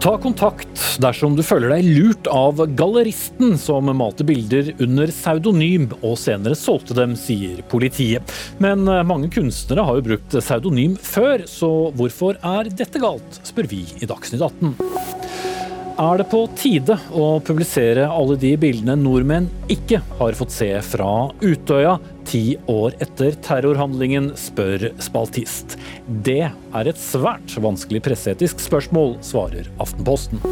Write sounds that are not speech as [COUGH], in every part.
Ta kontakt dersom du føler deg lurt av galleristen som malte bilder under pseudonym og senere solgte dem, sier politiet. Men eh, mange kunstnere har jo brukt pseudonym før, så hvorfor er dette galt, spør vi i Dagsnytt 18. Er det på tide å publisere alle de bildene nordmenn ikke har fått se fra Utøya ti år etter terrorhandlingen, spør spaltist. Det er et svært vanskelig presseetisk spørsmål, svarer Aftenposten.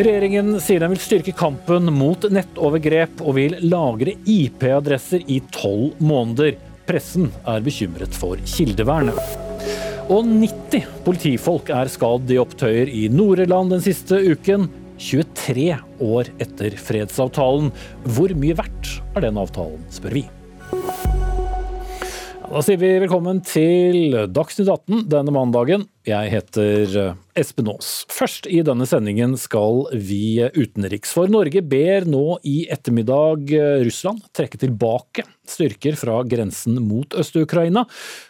Regjeringen sier den vil styrke kampen mot nettovergrep og vil lagre IP-adresser i tolv måneder. Pressen er bekymret for kildevernet. Og 90 politifolk er skadd i opptøyer i Nord-Irland den siste uken. 23 år etter fredsavtalen. Hvor mye verdt er den avtalen, spør vi. Da sier vi velkommen til Dagsnytt 18 denne mandagen. Jeg heter eh, Espen Aas. Først i denne sendingen skal vi utenriks. For Norge ber nå i ettermiddag eh, Russland trekke tilbake styrker fra grensen mot Øst-Ukraina.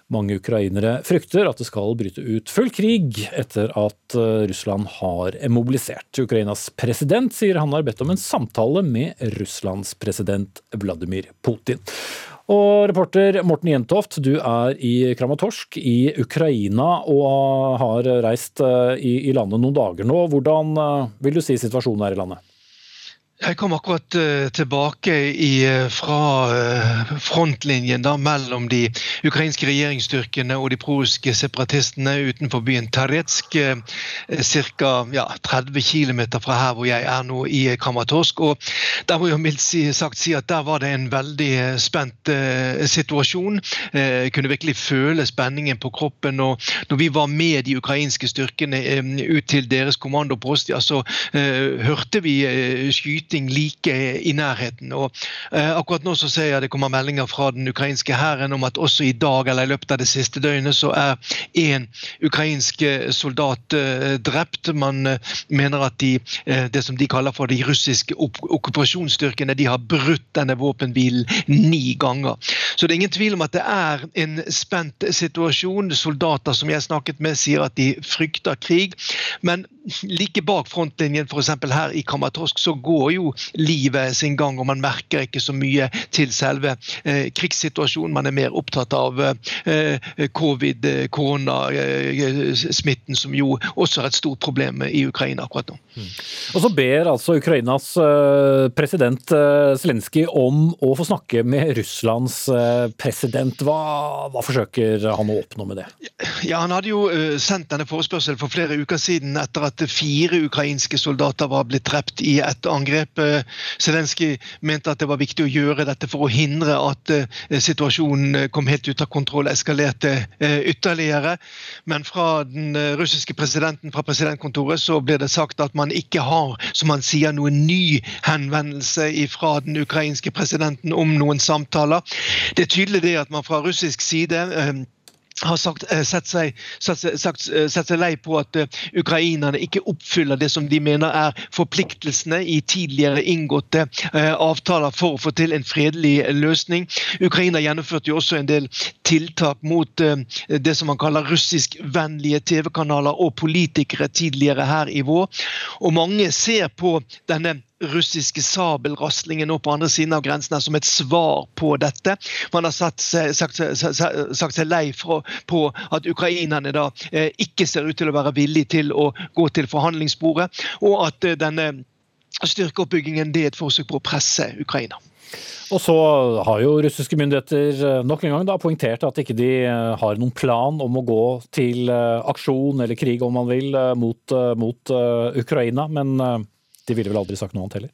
Mange ukrainere frykter at det skal bryte ut full krig etter at eh, Russland har mobilisert. Ukrainas president sier han har bedt om en samtale med Russlands president Vladimir Putin. Og reporter Morten Jentoft, du er i Kramatorsk i Ukraina og har reist eh, i landet noen dager nå. Hvordan eh, vil du si situasjonen er i landet? Jeg kom akkurat uh, tilbake i, uh, fra uh, frontlinjen da, mellom de ukrainske regjeringsstyrkene og de prorussiske separatistene utenfor byen Taretsk. Ca. Ja, 30 km fra her hvor jeg er nå, i Kramatorsk. Og der må jeg mildt sagt si at der var det en veldig spent situasjon. Jeg kunne virkelig føle spenningen på kroppen. og Når vi var med de ukrainske styrkene ut til deres kommandopost, ja, så hørte vi skyting skyting like i nærheten. Og eh, akkurat nå så ser jeg det kommer meldinger fra den ukrainske hæren om at også i dag eller i løpet av det siste døgnet så er én ukrainsk eh, soldat eh, drept. Man mener at de, det som de kaller for de russiske okkupasjonsstyrkene, de har brutt denne våpenhvilen ni ganger. Så det er ingen tvil om at det er en spent situasjon. Soldater som jeg snakket med, sier at de frykter krig. Men [LAUGHS] like bak frontlinjen, f.eks. her i Kramatorsk, så går jo livet sin gang, og man merker ikke så mye til selve eh, krigssituasjonen. Man er mer opptatt av eh, covid, eh, koronasmitten, eh, som jo også er et stort problem i Ukraina akkurat nå. Mm. Og så ber altså Ukrainas eh, president eh, Zelenskyj om å få snakke med Russlands president. Hva, hva, forsøker han å oppnå med det? Ja, Han hadde jo sendt denne forespørselen for flere uker siden etter at fire ukrainske soldater var blitt drept i et angrep. Zelenskyj mente at det var viktig å gjøre dette for å hindre at situasjonen kom helt ut av kontroll, eskalerte ytterligere. Men fra den russiske presidenten fra presidentkontoret så ble det sagt at man ikke har som han sier, noen ny henvendelse fra den ukrainske presidenten om noen samtaler. Det er tydelig det at man fra russisk side har sagt, eh, sett, seg, sett, sagt, eh, sett, seg, lei på at uh, ukrainerne ikke oppfyller det som de mener er forpliktelsene i tidligere inngåtte avtaler for å få til en fredelig løsning. Ukraina gjennomførte jo også en del tiltak mot det som man kaller russiskvennlige TV-kanaler og politikere tidligere her i vår. Og mange ser på denne russiske sabelraslingen nå på andre siden av grensen som et svar på dette. Man har sagt sagt, sagt seg lei for, på at ukrainerne da eh, ikke ser ut til å være villige til å gå til forhandlingsbordet, og at eh, denne styrkeoppbyggingen det er et forsøk på å presse Ukraina. Og så har jo russiske myndigheter eh, nok en gang da poengtert at ikke de har noen plan om å gå til aksjon eller krig, om man vil, mot, mot Ukraina. Men de ville vel aldri sagt noe annet heller?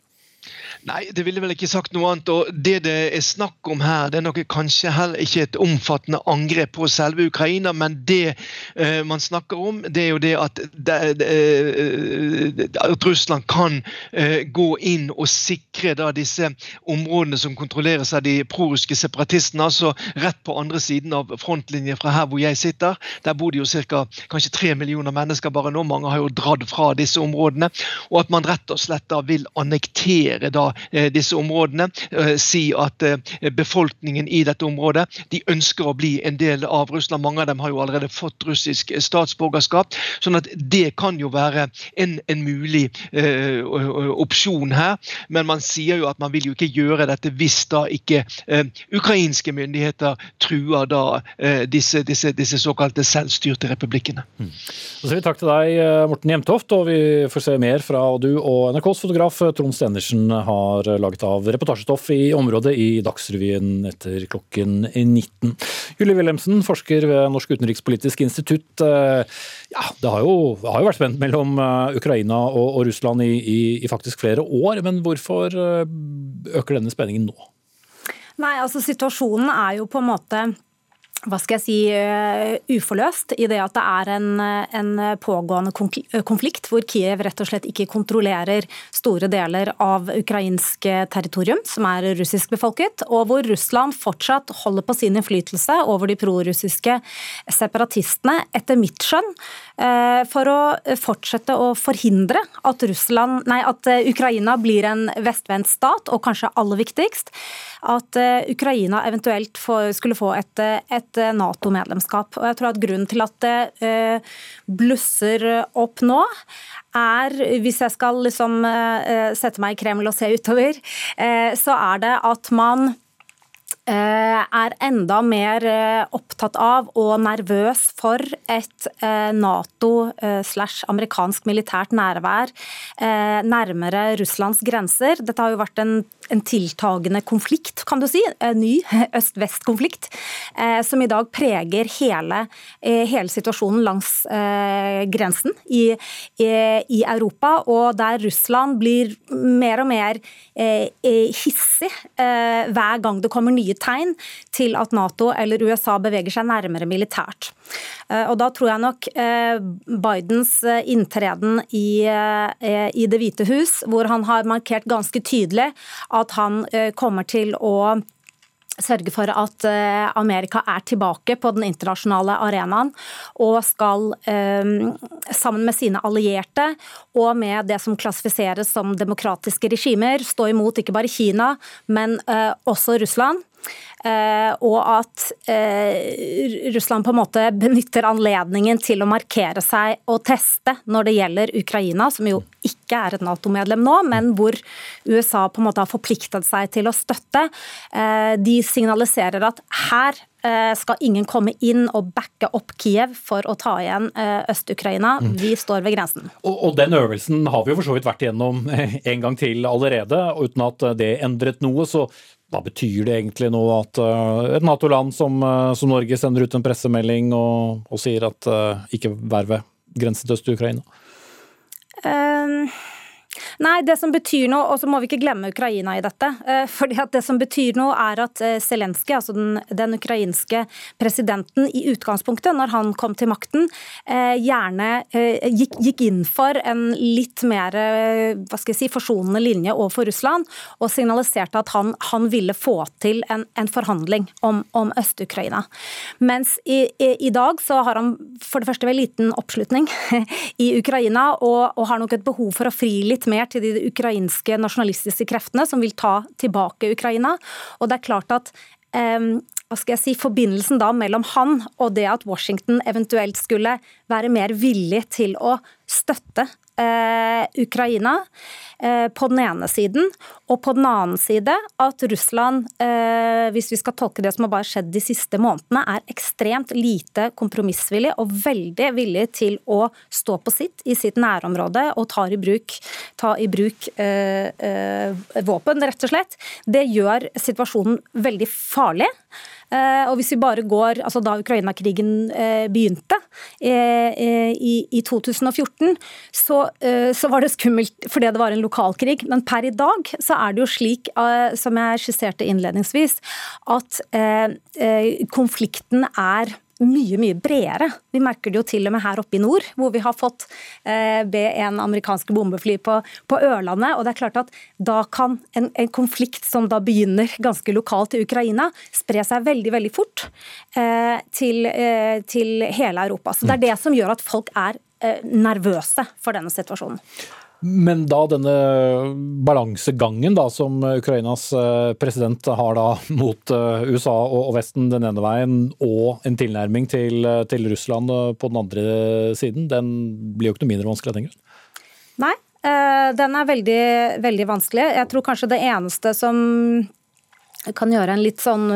Nei, det ville vel ikke sagt noe annet. og Det det er snakk om her, det er nok kanskje heller ikke et omfattende angrep på selve Ukraina, men det uh, man snakker om, det er jo det at, det, uh, at Russland kan uh, gå inn og sikre da, disse områdene som kontrolleres av de prorussiske separatistene. altså Rett på andre siden av frontlinjen fra her hvor jeg sitter. Der bor det jo ca. kanskje tre millioner mennesker bare nå. Mange har jo dratt fra disse områdene. Og at man rett og slett da vil annektere annektere da disse områdene. Si at befolkningen i dette området de ønsker å bli en del av Russland. Mange av dem har jo allerede fått russisk statsborgerskap. sånn at det kan jo være en, en mulig eh, opsjon her. Men man sier jo at man vil jo ikke gjøre dette hvis da ikke eh, ukrainske myndigheter truer da eh, disse, disse, disse, såkalte selvstyrte republikkene. Mm. Så sier vi takk til deg, Morten Jemtoft, og vi får se mer fra du og NRKs fotograf Trond Stenersen har laget av reportasjestoff i området i Dagsrevyen etter klokken 19. Julie Wilhelmsen, forsker ved Norsk utenrikspolitisk institutt. Ja, det har jo, har jo vært spent mellom Ukraina og, og Russland i, i, i, faktisk flere år, men hvorfor øker denne spenningen nå? Nei, altså Situasjonen er jo på en måte hva skal jeg si, uh, uforløst i det at det er en, en, pågående konflikt hvor Kiev rett og slett ikke kontrollerer store deler av ukrainsk territorium, som er russisk befolket, og hvor Russland fortsatt holder på sin innflytelse over de prorussiske separatistene, etter mitt skjønn, uh, for å fortsette å forhindre at, Russland, nei, at Ukraina blir en vestvendt stat, og kanskje aller viktigst, at Ukraina eventuelt skulle få et, et et eh, Nato-medlemskap. Og jeg tror at Grunnen til at det eh, blusser opp nå, er, hvis jeg skal liksom eh, sette meg i Kreml og se utover, så er det at man er enda mer eh, opptatt av og nervøs for et eh, Nato slash amerikansk militært nærvær nærmere Russlands grenser. Dette har jo vært en, en tiltagende konflikt, kan du si. En ny [LAUGHS] øst-vest-konflikt, som i dag preger hele, hele situasjonen langs grensen i, i, i, Europa, og der Russland blir mer og mer hissig hver gang det kommer nye tegn til at Nato eller USA beveger seg nærmere militært. Eh, og Da tror jeg nok eh, Bidens eh, inntreden i, i Det hvite hus, hvor han har markert ganske tydelig at han kommer til å sørge for at Amerika er tilbake på den internasjonale arenaen og skal, sammen med sine allierte og med det som klassifiseres som demokratiske regimer, stå imot ikke bare Kina, men også Russland. Eh, og at eh, Russland på en måte benytter anledningen til å markere seg og teste når det gjelder Ukraina, som jo ikke er et Nato-medlem nå, men hvor USA på en måte har forpliktet seg til å støtte. Eh, de signaliserer at her skal ingen komme inn og backe opp Kiev for å ta igjen Øst-Ukraina. Mm. Vi står ved grensen. Og, og, Den øvelsen har vi jo for så vidt vært igjennom en gang til allerede, uten at det endret noe. Så hva betyr det egentlig nå at uh, et Nato-land som, uh, som, Norge sender ut en pressemelding og, og sier at uh, ikke vær ved grensen til Øst-Ukraina? Um Nei, det som betyr noe, og så må vi ikke glemme Ukraina i dette. Eh, fordi at Det som betyr noe, er at eh, Zelenskyj, altså den, den, ukrainske presidenten, i utgangspunktet, når han kom til makten, eh, gjerne gikk, gikk inn for en litt mer hva skal jeg si, forsonende linje overfor Russland, og signaliserte at han, han ville få til en, en forhandling om, om Øst-Ukraina. Mens i, i, i, dag så har han for det første vel liten oppslutning [LAUGHS] i Ukraina, og, og har nok et behov for å fri litt mer til de ukrainske nasjonalistiske kreftene som vil ta tilbake Ukraina. Og det er klart at um, hva skal jeg si, Forbindelsen da mellom han og det at Washington eventuelt skulle være mer villig til å støtte eh, Ukraina eh, på den ene siden, og på den annen side at Russland, eh, hvis vi skal tolke det som har bare skjedd de siste månedene, er ekstremt lite kompromissvillig og veldig villig til å stå på sitt i sitt nærområde og ta i bruk, ta i bruk eh, eh, våpen, rett og slett. Det gjør situasjonen veldig farlig. Eh, og hvis vi bare går, altså Da Ukraina-krigen eh, begynte eh, i 2014, så, så var det skummelt fordi det var en lokalkrig. Men per i dag så er det jo slik, som jeg skisserte innledningsvis, at konflikten er mye mye bredere. Vi merker det jo til og med her oppe i nord, hvor vi har fått eh, B1 amerikanske bombefly på, på, Ørlandet. og det er klart at Da kan en, en, konflikt som da begynner ganske lokalt i Ukraina, spre seg veldig veldig fort eh, til, eh, til, hele Europa. Så Det er det som gjør at folk er eh, nervøse for denne situasjonen. Men da denne balansegangen da, som Ukrainas eh, president har da [LAUGHS] mot eh, USA og Vesten den ene veien, og en tilnærming til, til Russland på den andre siden, den blir jo ikke noe mindre vanskelig av den grunn? Nei, den er veldig, veldig vanskelig. Jeg tror kanskje det eneste som kan gjøre en litt sånn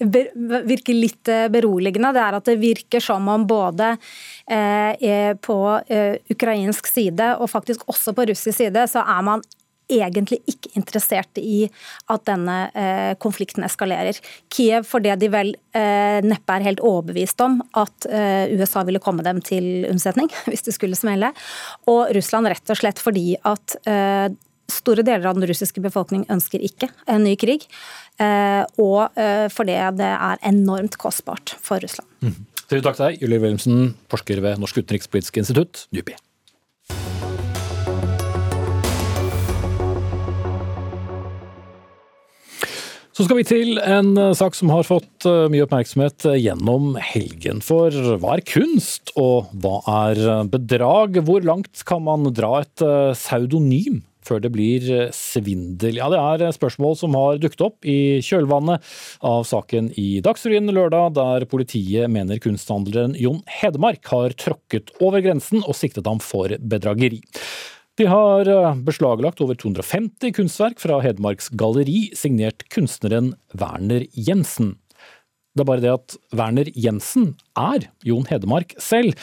Virke litt beroligende. Det er at det virker som om både på ukrainsk side og faktisk også på russisk side, så er man egentlig ikke interessert i at denne eh, konflikten eskalerer. Kiev for det de vel eh, neppe er helt overbevist om at eh, USA ville komme dem til unnsetning [LAUGHS] hvis det skulle smelle. Og Russland rett og slett fordi at Store deler av den russiske befolkning ønsker ikke en ny krig. Eh, og eh, fordi det er enormt kostbart for Russland. Mm. Takk til deg, Julie Wilhelmsen, forsker ved Norsk utenrikspolitisk institutt, NUPI. Så skal vi til en eh, sak som har fått mye oppmerksomhet gjennom helgen. For hva er kunst, og hva er bedrag? Hvor langt kan man dra et pseudonym før det blir eh, svindel? Ja, Det er spørsmål som har dukket opp i kjølvannet av saken i Dagsrevyen lørdag, der politiet mener kunsthandleren Jon Hedmark har tråkket over grensen og siktet ham for bedrageri. De har eh, beslaglagt over 250 kunstverk fra Hedmarks galleri, signert kunstneren Werner Jensen. Det er bare det at Werner Jensen er Jon Hedmark selv,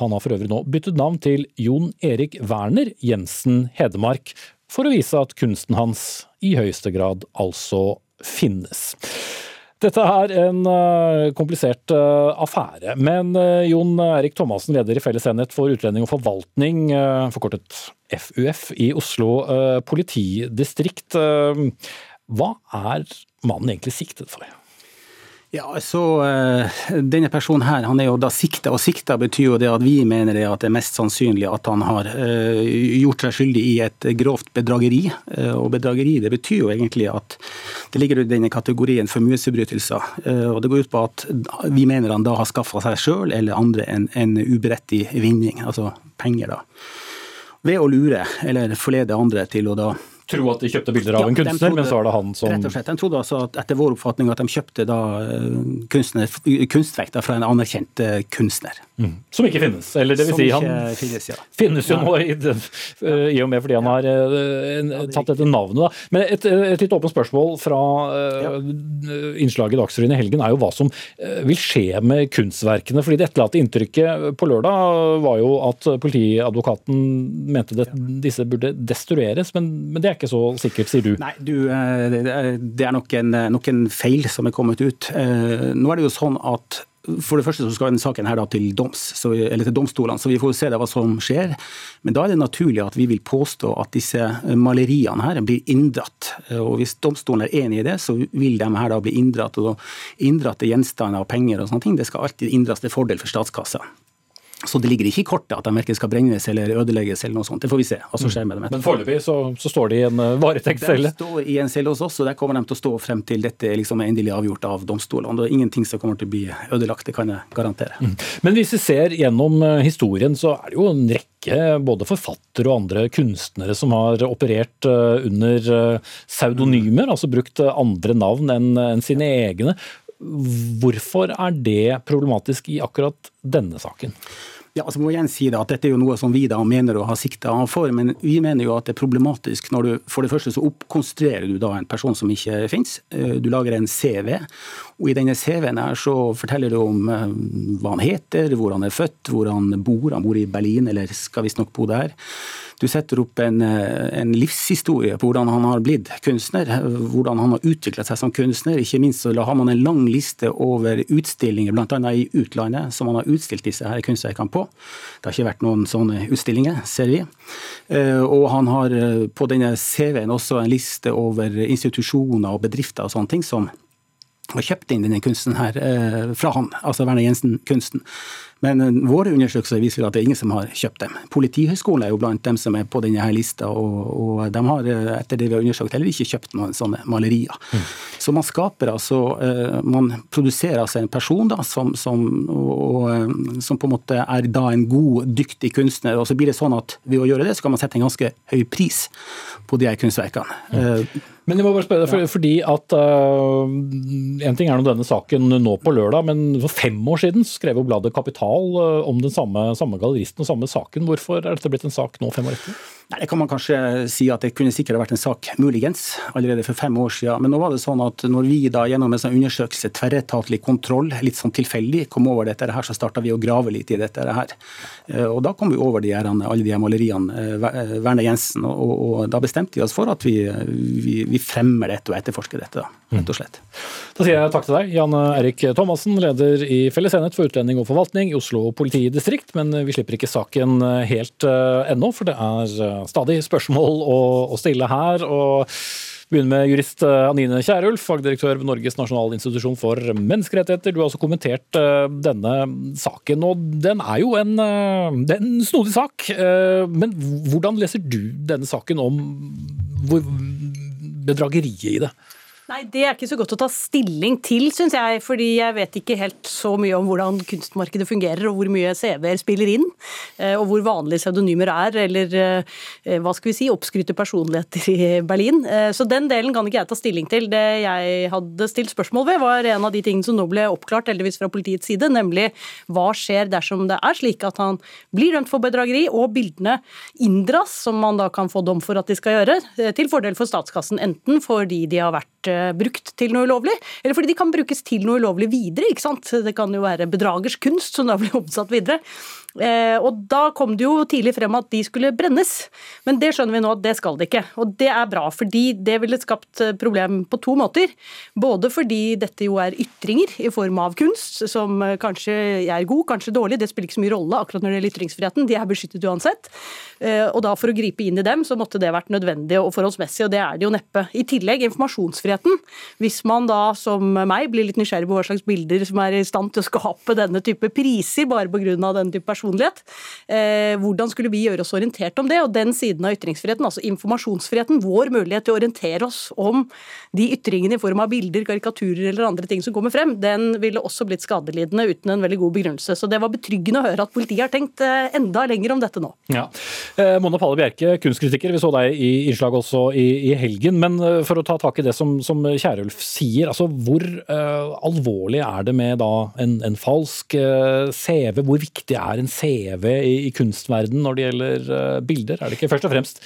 han har for øvrig nå byttet navn til Jon Erik Werner Jensen Hedmark, for å vise at kunsten hans i høyeste grad altså finnes. Dette er en uh, komplisert uh, affære, men uh, Jon Erik Thomassen, leder i Felles enhet for utlending og forvaltning, forkortet FUF, i Oslo politidistrikt. Hva er mannen egentlig siktet for? Ja, så uh, Denne personen her, han er jo da sikta, og sikta betyr jo det at vi mener det at det er mest sannsynlig at han har uh, gjort seg skyldig i et grovt bedrageri. Uh, og bedrageri det betyr jo egentlig at det ligger i denne kategorien formuesforbrytelser. og det går ut på at vi mener han da har skaffa seg sjøl eller andre en, en uberettig vinning, altså penger, da. Ved å lure eller forlede andre til å da tro at de kjøpte bilder av ja, en kunstner, trodde, men så er det han som Rett og slett. De trodde altså at etter vår oppfatning at de kjøpte da eh, kunstverk fra en anerkjent eh, kunstner. Mm. Som ikke finnes. Eller det vil si, han finnes, ja. finnes jo ja. nå i, eh, i, og med fordi han har uh, tatt dette navnet. Da. Men et, et litt åpent spørsmål fra uh, innslaget i Dagsrevyen i helgen er jo hva som vil skje med kunstverkene. fordi Det etterlatte inntrykket på lørdag var jo at politiadvokaten mente det, disse burde destrueres, men, men det er ikke så sikkert, sier du? Nei, du, eh, det er nok en, nok en, feil som er kommet ut. Eh, nå er det jo sånn at for det første så skal denne saken her til, doms, så, til domstolene, så vi får se hva som skjer. Men da er det naturlig at vi vil påstå at disse maleriene her blir inndratt. Og Hvis domstolen er enig i det, så vil de her da bli inndratt. og Inndratte gjenstander og penger og sånne ting, det skal alltid inndras til fordel for statskassa. Så det ligger ikke i kortet at de verken skal brennes eller ødelegges eller noe sånt. Det får vi se hva som skjer med dem. Men foreløpig så, så, står de i en uh, varetektscelle? De står i en celle hos oss, og der kommer de til å stå frem til dette liksom er endelig avgjort av domstolene. Det er ingenting som kommer til å bli ødelagt, det kan jeg garantere. Mm. Men hvis vi ser gjennom uh, historien, så er det jo en rekke både forfattere og andre kunstnere som har operert uh, under pseudonymer, altså brukt andre navn enn sine egne. Hvorfor er det problematisk i akkurat denne saken? Ja, altså må igjen si det at Dette er jo noe som vi da mener å ha sikta for, men vi mener jo at det er problematisk når du for det første så oppkonstruerer du da en person som ikke finnes. Eh, du lager en CV, og i denne CV-en her så forteller du om eh, hva han heter, hvor han er født, hvor han bor. Han bor i Berlin, eller skal visstnok bo der. Du setter opp en, eh, en, livshistorie på hvordan han har blitt kunstner, hvordan han har utviklet seg som kunstner. Ikke minst så har man en lang liste over utstillinger, bl.a. i utlandet, som han har utstilt disse her kunstverkene på. Det har ikke vært noen sånne utstillinger, ser vi. Eh, og han har eh, på denne CV-en også en liste over institusjoner og bedrifter og sånne ting som har kjøpt inn denne kunsten her fra han, altså Werner Jensen-kunsten. Men eh, våre undersøkelser viser at det er ingen som har kjøpt dem. Politihøgskolen er jo blant dem som er på denne her lista, og, og de har eh, etter det vi har undersøkt heller ikke kjøpt noen sånne malerier. Mm. Så man skaper altså Man produserer altså en person da, som, som, og, som på en måte er da en god, dyktig kunstner. Og så blir det sånn at ved å gjøre det, så kan man sette en ganske høy pris på de her kunstverkene. Mm. Men jeg må bare spørre deg, fordi at uh, En ting er nå denne saken nå på lørdag, men for fem år siden skrev jo bladet Kapital uh, om den samme, samme galleristen og samme saken. Hvorfor er dette blitt en sak nå fem år etter? Nei, Det kan man kanskje si at det kunne sikkert vært en sak, muligens, allerede for fem år siden. Men nå var det sånn at når vi da gjennom en sånn undersøkelse, tverretatlig kontroll, litt sånn tilfeldig, kom over dette her, så starta vi å grave litt i dette her. Uh, og da kom vi over de her, alle de her maleriene, Werner Jensen, og, og, da bestemte vi oss for at vi, vi vi fremmer dette og etterforsker dette, da, rett og slett. Da sier jeg takk til deg, Jan Erik Thomassen, leder i Felles enhet for utlending og forvaltning i Oslo politidistrikt. Men vi slipper ikke saken helt ennå, for det er stadig spørsmål å, å stille her. og begynner med jurist Anine Kierulf, fagdirektør ved Norges nasjonalinstitusjon for menneskerettigheter. Du har også kommentert denne saken, og den er jo en, er en snodig sak. Men hvordan leser du denne saken om bedrageriet i det? Nei, Det er ikke så godt å ta stilling til, syns jeg. Fordi jeg vet ikke helt så mye om hvordan kunstmarkedet fungerer, og hvor mye CV-er spiller inn. Eh, og hvor vanlige pseudonymer er, eller eh, hva skal vi si, oppskrytte personligheter i Berlin. Eh, så den delen kan ikke jeg ta stilling til. Det jeg hadde stilt spørsmål ved, var en av de tingene som nå ble oppklart, heldigvis fra politiets side, nemlig hva skjer dersom det er slik at han blir dømt for bedrageri, og bildene inndras, som man da kan få dom for at de skal gjøre, til fordel for statskassen, enten fordi de har vært brukt til noe ulovlig, eller fordi de kan brukes til noe ulovlig videre. ikke sant? Det kan jo være bedragers kunst som da blir omsatt videre. Eh, og Da kom det jo tidlig frem at de skulle brennes, men det skjønner vi nå at det skal de ikke. Og Det er bra, fordi det ville skapt eh, problem på to måter. Både fordi dette jo er ytringer i form av kunst, som eh, kanskje er god, kanskje dårlig, det spiller ikke så mye rolle akkurat når det gjelder ytringsfriheten, de er beskyttet uansett. Og da For å gripe inn i dem så måtte det vært nødvendig og forholdsmessig, og det er det jo neppe. I tillegg informasjonsfriheten. Hvis man da som meg blir litt nysgjerrig på hva slags bilder som er i stand til å skape denne type priser bare pga. denne type personer personlighet. Eh, hvordan skulle vi gjøre oss orientert om det? Og den siden av ytringsfriheten, altså informasjonsfriheten, vår mulighet til å orientere oss om de ytringene i form av bilder, karikaturer eller andre ting som kommer frem, den ville også blitt skadelidende uten en veldig god begrunnelse. Så det var betryggende å høre at politiet har tenkt eh, enda lenger om dette nå. Ja. Eh, Mona Palle Bjerke, kunstkritiker, vi så deg i innslag også i, i helgen. Men for å ta tak i det som, som Kjærulf sier, altså hvor eh, alvorlig er det med da en, en falsk uh, CV? Hvor viktig er en CV i, i kunstverden når det gjelder uh, bilder? Er det ikke først og fremst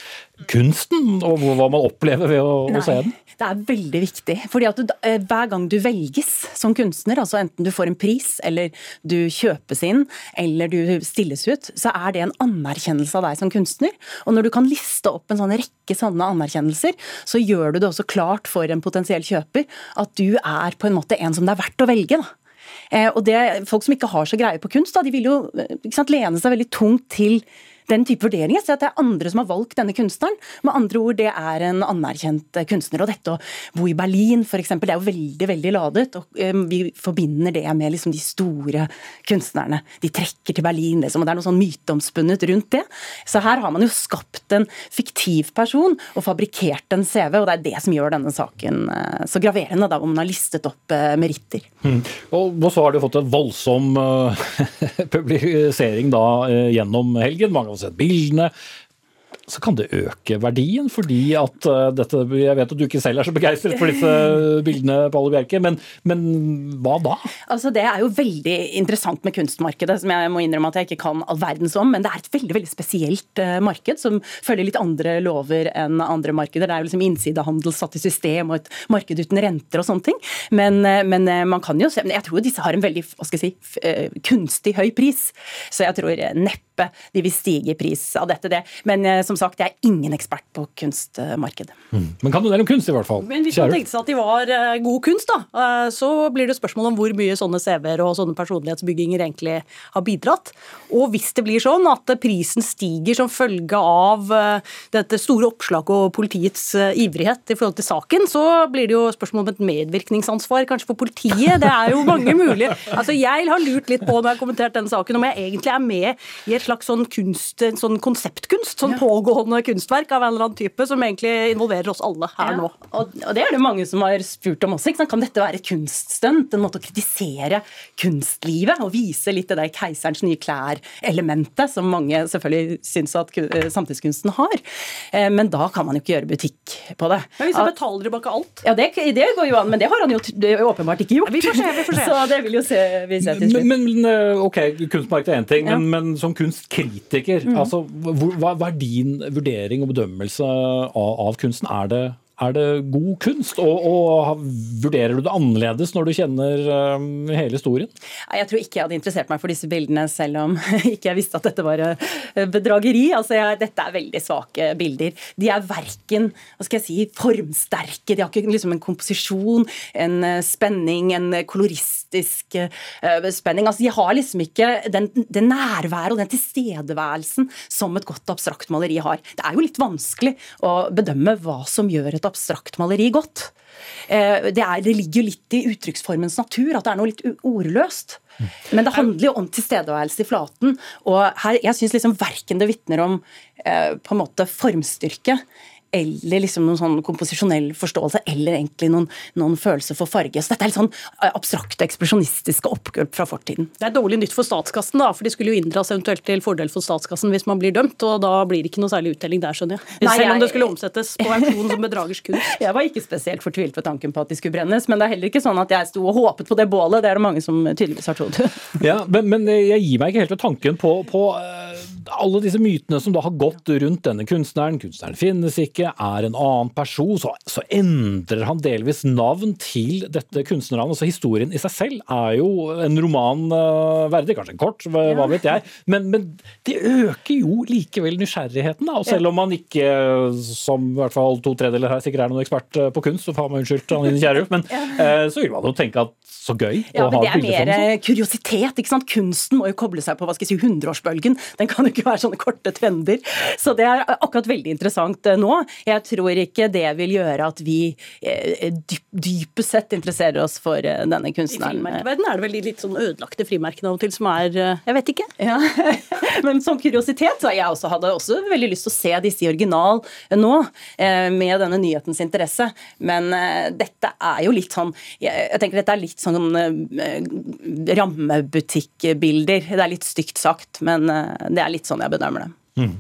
kunsten og hva man opplever ved å, å se den? Det er veldig viktig. fordi at du, eh, Hver gang du velges som kunstner, altså enten du får en pris, eller du kjøpes inn, eller du stilles ut, så er det en anerkjennelse av deg som kunstner. Og når du kan liste opp en sånn rekke sånne anerkjennelser, så gjør du det også klart for en potensiell kjøper at du er på en måte en som det er verdt å velge. da. Eh, og det, Folk som ikke har så greie på kunst, da, de vil jo eh, sant, lene seg veldig tungt til den type vurderinger. Så at det er andre som har valgt denne kunstneren. Med andre ord, det er en anerkjent kunstner. Og dette å bo i Berlin, f.eks., det er jo veldig veldig ladet. og um, Vi forbinder det med liksom de store kunstnerne. De trekker til Berlin, liksom, og det er noe sånn myteomspunnet rundt det. Så her har man jo skapt en fiktiv person og fabrikkert en CV, og det er det som gjør denne saken uh, så graverende, da, om man har listet opp meritter. Mm. Og så har du fått en voldsom [LAUGHS] publisering da gjennom helgen. Mange av sett bildene så kan det øke verdien, fordi at uh, dette Jeg vet at du ikke selv er så begeistret for disse [LAUGHS] bildene, Palle Bjerke, men, men, hva da? Altså, Det er jo veldig interessant med kunstmarkedet, som jeg må innrømme at jeg ikke kan all verdens om. Men det er et veldig veldig spesielt uh, marked, som følger litt andre lover enn andre markeder. Det er jo liksom innsidehandel satt i system, og et marked uten renter og sånne ting. Men, uh, men man kan jo se Jeg tror disse har en veldig hva skal jeg si, kunstig høy pris, så jeg tror neppe de vil stige i pris av dette. det. Men som sagt, jeg er ingen ekspert på kunstmarkedet. Mm. Men kan du del om kunst, i hvert fall? Men Hvis man tenkte seg at de var eh, god kunst, da, eh, så blir det spørsmål om hvor mye sånne CV-er og sånne personlighetsbygginger egentlig har bidratt. Og hvis det blir sånn at prisen stiger som følge av eh, dette store oppslaget og politiets ivrighet i forhold til saken, så blir det jo spørsmål om et medvirkningsansvar kanskje for politiet. Det er jo mange mulige Altså, Jeg har lurt litt på når jeg har kommentert denne saken, om jeg egentlig er med i et slags sånn kunst, sånn konseptkunst som pågår pågående kunstverk av en eller annen type som egentlig involverer oss alle her ja. nå. Og, og, det er det mange som har spurt om også. Kan dette være et kunststunt? En måte å kritisere kunstlivet og vise litt det der keiserens nye klær-elementet, som mange selvfølgelig syns at eh, samtidskunsten har. Eh, men da kan man jo ikke gjøre butikk på det. Men hvis han betaler tilbake alt? Ja, det, det, går jo an, men det har han jo åpenbart ikke gjort. Vi får se, vi får se. [LAUGHS] Så det vil jo se, vi se til slutt. Men, men eh, ok, kunstmarked er én ting, ja. men, men, som kunstkritiker, mm. altså, hva, hva, er din vurdering og bedømmelse av, av kunsten? Er det er det god kunst, og, og, vurderer du det annerledes når du kjenner um, hele historien? Jeg tror ikke jeg hadde interessert meg for disse bildene, selv om [LAUGHS] ikke jeg visste at dette var eh, bedrageri. Altså, jeg, dette er veldig svake bilder. De er verken hva skal jeg si, formsterke, de har ikke liksom en komposisjon, en eh, spenning, en koloristisk uh, spenning. Altså, de har liksom ikke den, den nærværet og den tilstedeværelsen som et godt abstrakt maleri har. Det er jo litt vanskelig å bedømme hva som gjør et abstrakt maleri godt. Eh, det, er, det ligger jo litt i uttrykksformens natur at det er noe litt ordløst. Men det handler jo om tilstedeværelse i flaten. Og her, jeg syns liksom verken det vitner om eh, på en måte formstyrke eller liksom noen sånn komposisjonell forståelse, eller egentlig noen, noen følelse for farge. Så dette er litt sånn eh, abstrakte, ekspresjonistiske oppgulp fra fortiden. Det er dårlig nytt for statskassen, da, for de skulle jo inndras eventuelt til fordel for statskassen hvis man blir dømt, og da blir det ikke noe særlig uttelling der, skjønner jeg. Nei, Selv om det skulle omsettes på auksjon som bedragers kunst. [LAUGHS] Jeg var ikke spesielt fortvilt ved tanken på at de skulle brennes, men det er heller ikke sånn at jeg sto og håpet på det bålet, det er det mange som tydeligvis har trodd. [LAUGHS] ja, men, men, jeg gir meg ikke helt ved tanken på, på uh, alle disse mytene som da har gått rundt denne kunstneren. Kunstneren finnes ikke, er en annen person. Så, så endrer han delvis navn til dette kunstnernavnet. Så historien i seg selv er jo en roman uh, verdig. Kanskje en kort, hva, hva vet jeg. Men, men, det øker jo likevel nysgjerrigheten. Da. Og selv om man ikke, som i hvert fall to tredjedeler her sikkert er noen ekspert på kunst, så faen man unnskyldt Anine Kierulf, men uh, så vil man jo tenke at så gøy ja, å ha et bilde sånn. Det er mer kuriositet. ikke sant? Kunsten må jo koble seg på hva skal jeg si, hundreårsbølgen. Den kan jo ikke være sånne korte trender. Så det er akkurat veldig interessant eh, nå. Jeg tror ikke det vil gjøre at vi eh, dypest sett interesserer oss for eh, denne kunstneren. I frimerkeverdenen er det vel de litt sånn ødelagte frimerkene av og til som er Jeg vet ikke. Ja. [LAUGHS] Men som kuriositet så jeg også hadde også veldig lyst til å se disse i original nå, med denne nyhetens interesse. Men dette er jo litt sånn Jeg tenker dette er litt sånn rammebutikkbilder. Det er litt stygt sagt, men det er litt sånn jeg bedømmer det. Mm.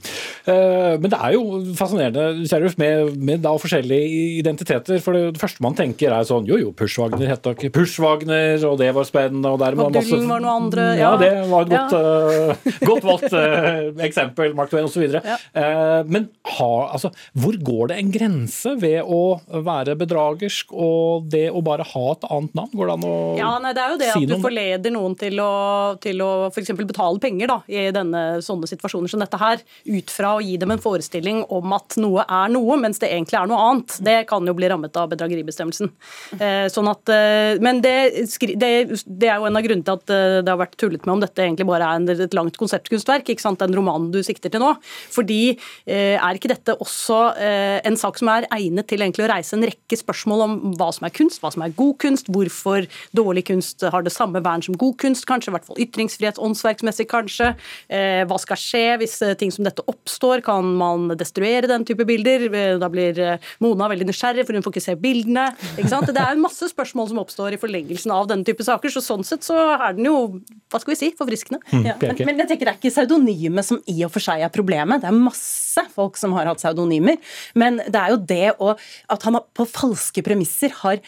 Uh, men det er jo fascinerende Kjærulf, med, med da forskjellige identiteter. For det, første man tenker er sånn Jo jo, Pushwagner het ikke Pushwagner, og det var spennende. Og der var masse var noe andre. Ja, ja det var et godt, ja. uh, godt valgt uh, eksempel. Mark Twain osv. Ja. men ha, altså, hvor går det en grense ved å være bedragersk og det å bare ha et annet navn? Går det an å ja, nei, Det er jo det si at du forleder noen til å, til å f.eks. betale penger da, i denne, sånne situasjoner som dette her ut fra å gi dem en forestilling om at noe er noe, mens det egentlig er noe annet. Det kan jo bli rammet av bedrageribestemmelsen. Eh, sånn at, eh, men det, det, er jo en av grunnene til at eh, det har vært tullet med om dette egentlig bare er et langt konseptkunstverk, ikke sant, den romanen du sikter til nå. Fordi er ikke dette også en sak som er egnet til egentlig å reise en rekke spørsmål om hva som er kunst, hva som er god kunst, hvorfor dårlig kunst har det samme vern som god kunst, kanskje, i hvert fall ytringsfrihet, åndsverksmessig kanskje. Hva skal skje hvis ting som dette oppstår? Kan man destruere den type bilder? Da blir eh, Mona veldig nysgjerrig, for hun får ikke se bildene. Ikke sant? Det er en masse spørsmål som oppstår i forlengelsen av denne type saker, så sånn sett så er den jo hva skal vi si, forfriskende. Mm, ja. men, men, jeg tenker det er ikke pseudonymet som i og for seg er problemet. Det er masse folk som har hatt pseudonymer. Men det er jo det å, at han på falske premisser har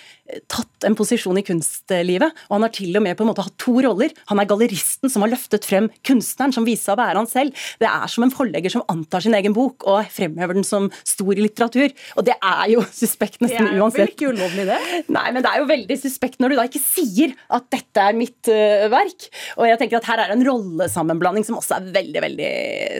tatt en posisjon i kunstlivet. Og han har til og med på en måte hatt to roller. Han er galleristen som har løftet frem kunstneren, som viser seg å være han selv. Det er som en forlegger som antar sin egen bok og fremhever den som stor i litteratur. Og det er jo suspekt nesten uansett. Det er vel ikke ulovlig, det? Nei, men det er jo veldig suspekt når du da ikke sier at dette er mitt uh, verk. Og jeg tenker at her er en rollesammenblanding som også er veldig, veldig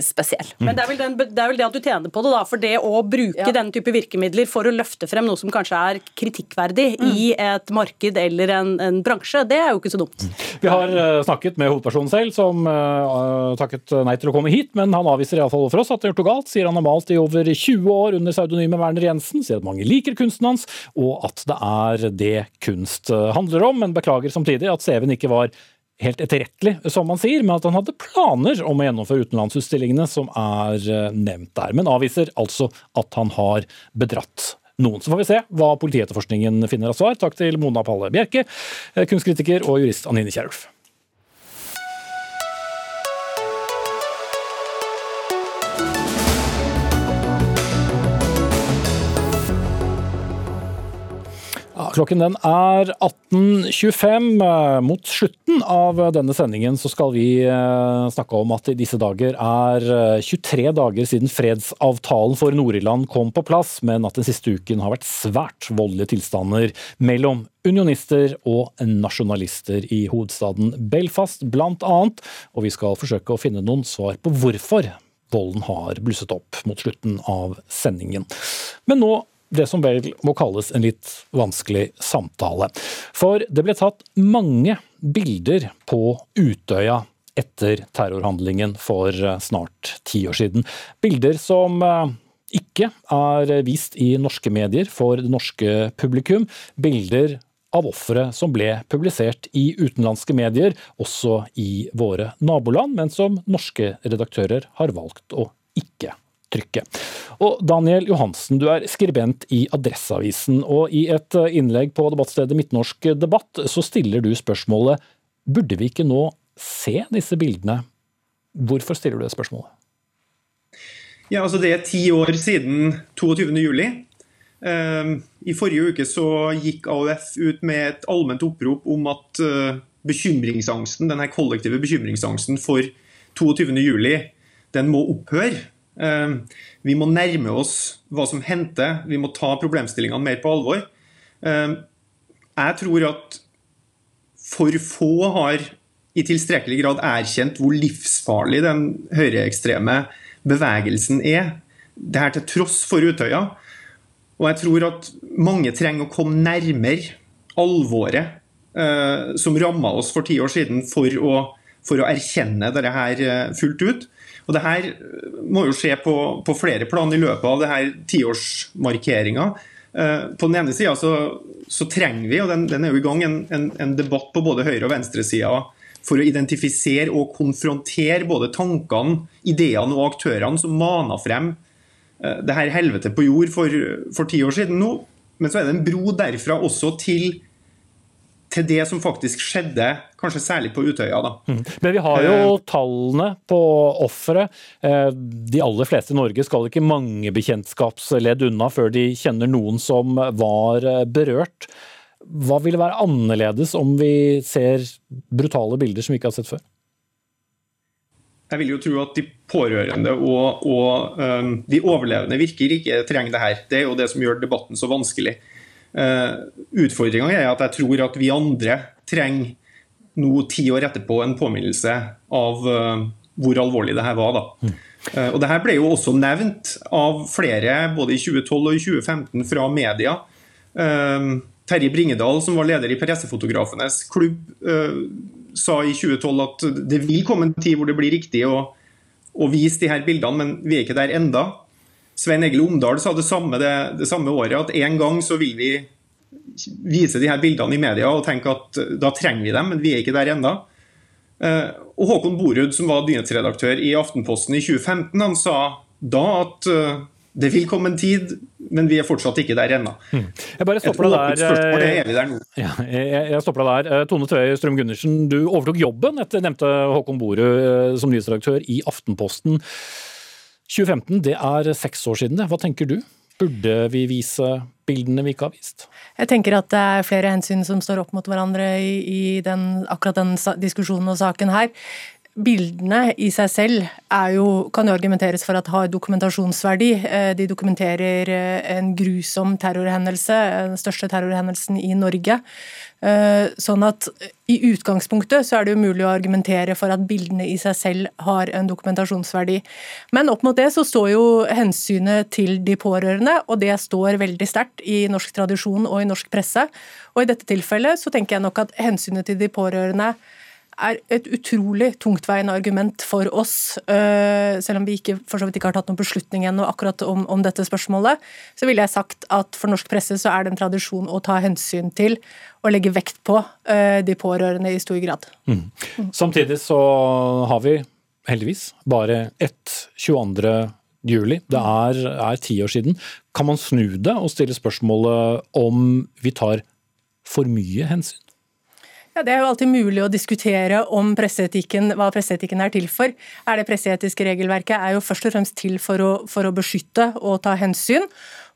spesiell. Mm. Men det er, den, det er, vel det at du tjener på det, da. For det å bruke ja. den type virkemidler for å løfte frem noe som kanskje er kritikkverdig mm. i et marked eller en, en, bransje, det er jo ikke så dumt. Vi har uh, snakket med hovedpersonen selv, som uh, takket nei til å komme hit, men han avviser iallfall for oss at det har gjort noe galt. Sier han har malt i over 20 år under pseudonymet Werner Jensen. Sier at mange liker kunsten hans, og at det er det kunst handler om, men beklager samtidig at CV-en ikke var helt etterrettelig, som man sier, men at han hadde planer om å gjennomføre utenlandsutstillingene som er eh, nevnt der. Men avviser altså at han har bedratt noen. Så får vi se hva politietterforskningen finner av svar. Takk til Mona Palle Bjerke, eh, kunstkritiker og jurist Anine Kierulf. Klokken den er 18.25. Mot slutten av denne sendingen så skal vi eh, snakke om at i disse dager er 23 eh, dager siden fredsavtalen for Nord-Irland kom på plass, men at den siste uken har vært svært voldelige tilstander mellom unionister og nasjonalister i hovedstaden Belfast, blant annet. Og vi skal forsøke å finne noen svar på hvorfor volden har blusset opp mot slutten av sendingen. Men nå det som vel må kalles en litt vanskelig samtale. For det ble tatt mange bilder på Utøya etter terrorhandlingen for eh, snart ti år siden. Bilder som eh, ikke er vist i norske medier for det norske publikum. Bilder av ofre som ble publisert i utenlandske medier, også i våre naboland, men som norske redaktører har valgt å ikke trykket. Og Daniel Johansen, du er skribent i Adresseavisen, og i et eh, innlegg på debattstedet Midtnorsk debatt så stiller du spørsmålet burde vi ikke nå se disse bildene? Hvorfor stiller du det spørsmålet? Ja, altså Det er ti år siden 22. juli. Ehm, I forrige uke så gikk AUF ut med et allment opprop om at eh, bekymringsangsten, denne kollektive bekymringsangsten for 22. juli, den må opphøre. Ehm, vi må nærme oss hva som hendte, vi må ta problemstillingene mer på alvor. Ehm, jeg tror at for få har i tilstrekkelig grad erkjent hvor livsfarlig den høyreekstreme bevegelsen er. Det her til tross for Utøya. Og jeg tror at mange trenger å komme nærmere alvoret eh, som ramma oss for ti år siden, for å, for å erkjenne dette her eh, fullt ut. Og det her må jo skje på, på flere plan i løpet av det her tiårsmarkeringa. Eh, på den ene sida så, så, trenger vi, og den, den, er jo i gang, en, en, en debatt på både høyre- og venstresida for å identifisere og konfrontere både tankene, ideene og aktørene som mana frem eh, det her helvete på jord for, for ti år siden nå. Men så er det en bro derfra også til til det som faktisk skjedde, kanskje særlig på Utøya. Da. Mm. Men vi har jo eh. tallene på ofre. Eh, de aller fleste i Norge skal ikke mange bekjentskapsledd unna før de kjenner noen som var eh, berørt. Hva vil være annerledes om vi ser brutale bilder som vi ikke har sett før? Jeg vil jo tro at de pårørende og, og um, de overlevende virker ikke trenger det her. Det er jo det som gjør debatten så vanskelig. Uh, Utfordringa er at jeg tror at vi andre trenger nå ti år etterpå en påminnelse av uh, hvor alvorlig det her var. da. Mm. Uh, og det her ble jo også nevnt av flere både i 2012 og i 2015 fra media. Terje Bringedal, som var leder i Pressefotografenes klubb, sa i 2012 at det vil komme en tid hvor det blir riktig å, å vise de her bildene, men vi er ikke der enda. Svein Egil Omdal sa det samme det, det, samme året, at en gang så vil vi vise de her bildene i media og tenke at da trenger vi dem, men vi er ikke der ennå. Eh, og Håkon Borud, som var nyhetsredaktør i Aftenposten i 2015, han sa da at eh, det vil komme en tid, men vi er fortsatt ikke der ennå. Hmm. Jeg bare stopper deg der. Spørsmål, er vi der nå? [LAUGHS] Ja, jeg, jeg stopper deg der. Eh, Tone Tøye Strøm Gundersen, du overtok jobben etter nevnte Håkon Borud som nyhetsredaktør i Aftenposten. 2015, det er seks år siden. det. Hva tenker du? Burde vi vise bildene vi ikke har vist? Jeg tenker at det er flere hensyn som står opp mot hverandre i, i den, akkurat den diskusjonen og saken her. Bildene i seg selv jo, kan jo argumenteres for at har dokumentasjonsverdi. Eh, de dokumenterer eh, en grusom terrorhendelse, den største terrorhendelsen i Norge. Eh, sånn at i utgangspunktet så er det jo mulig å argumentere for at bildene i seg selv har en dokumentasjonsverdi. Men opp mot det så står jo hensynet til de pårørende, og det står veldig sterkt i norsk tradisjon og i norsk presse. Og i dette tilfellet så tenker jeg nok at hensynet til de pårørende er et utrolig tungtveiende argument for oss, selv om vi ikke, for så vidt ikke har tatt noen beslutning ennå akkurat om, om, dette spørsmålet, så ville jeg sagt at for norsk presse så er det en tradisjon å ta hensyn til og legge vekt på de pårørende i stor grad. Mm. Samtidig så har vi heldigvis bare ett 22. juli. Det er ti år siden. Kan man snu det og stille spørsmålet om vi tar for mye hensyn? Ja, Det er jo alltid mulig å diskutere om presseetikken, hva presseetikken er til for. Er Det presseetiske regelverket er jo først og fremst til for å, for å beskytte og ta hensyn.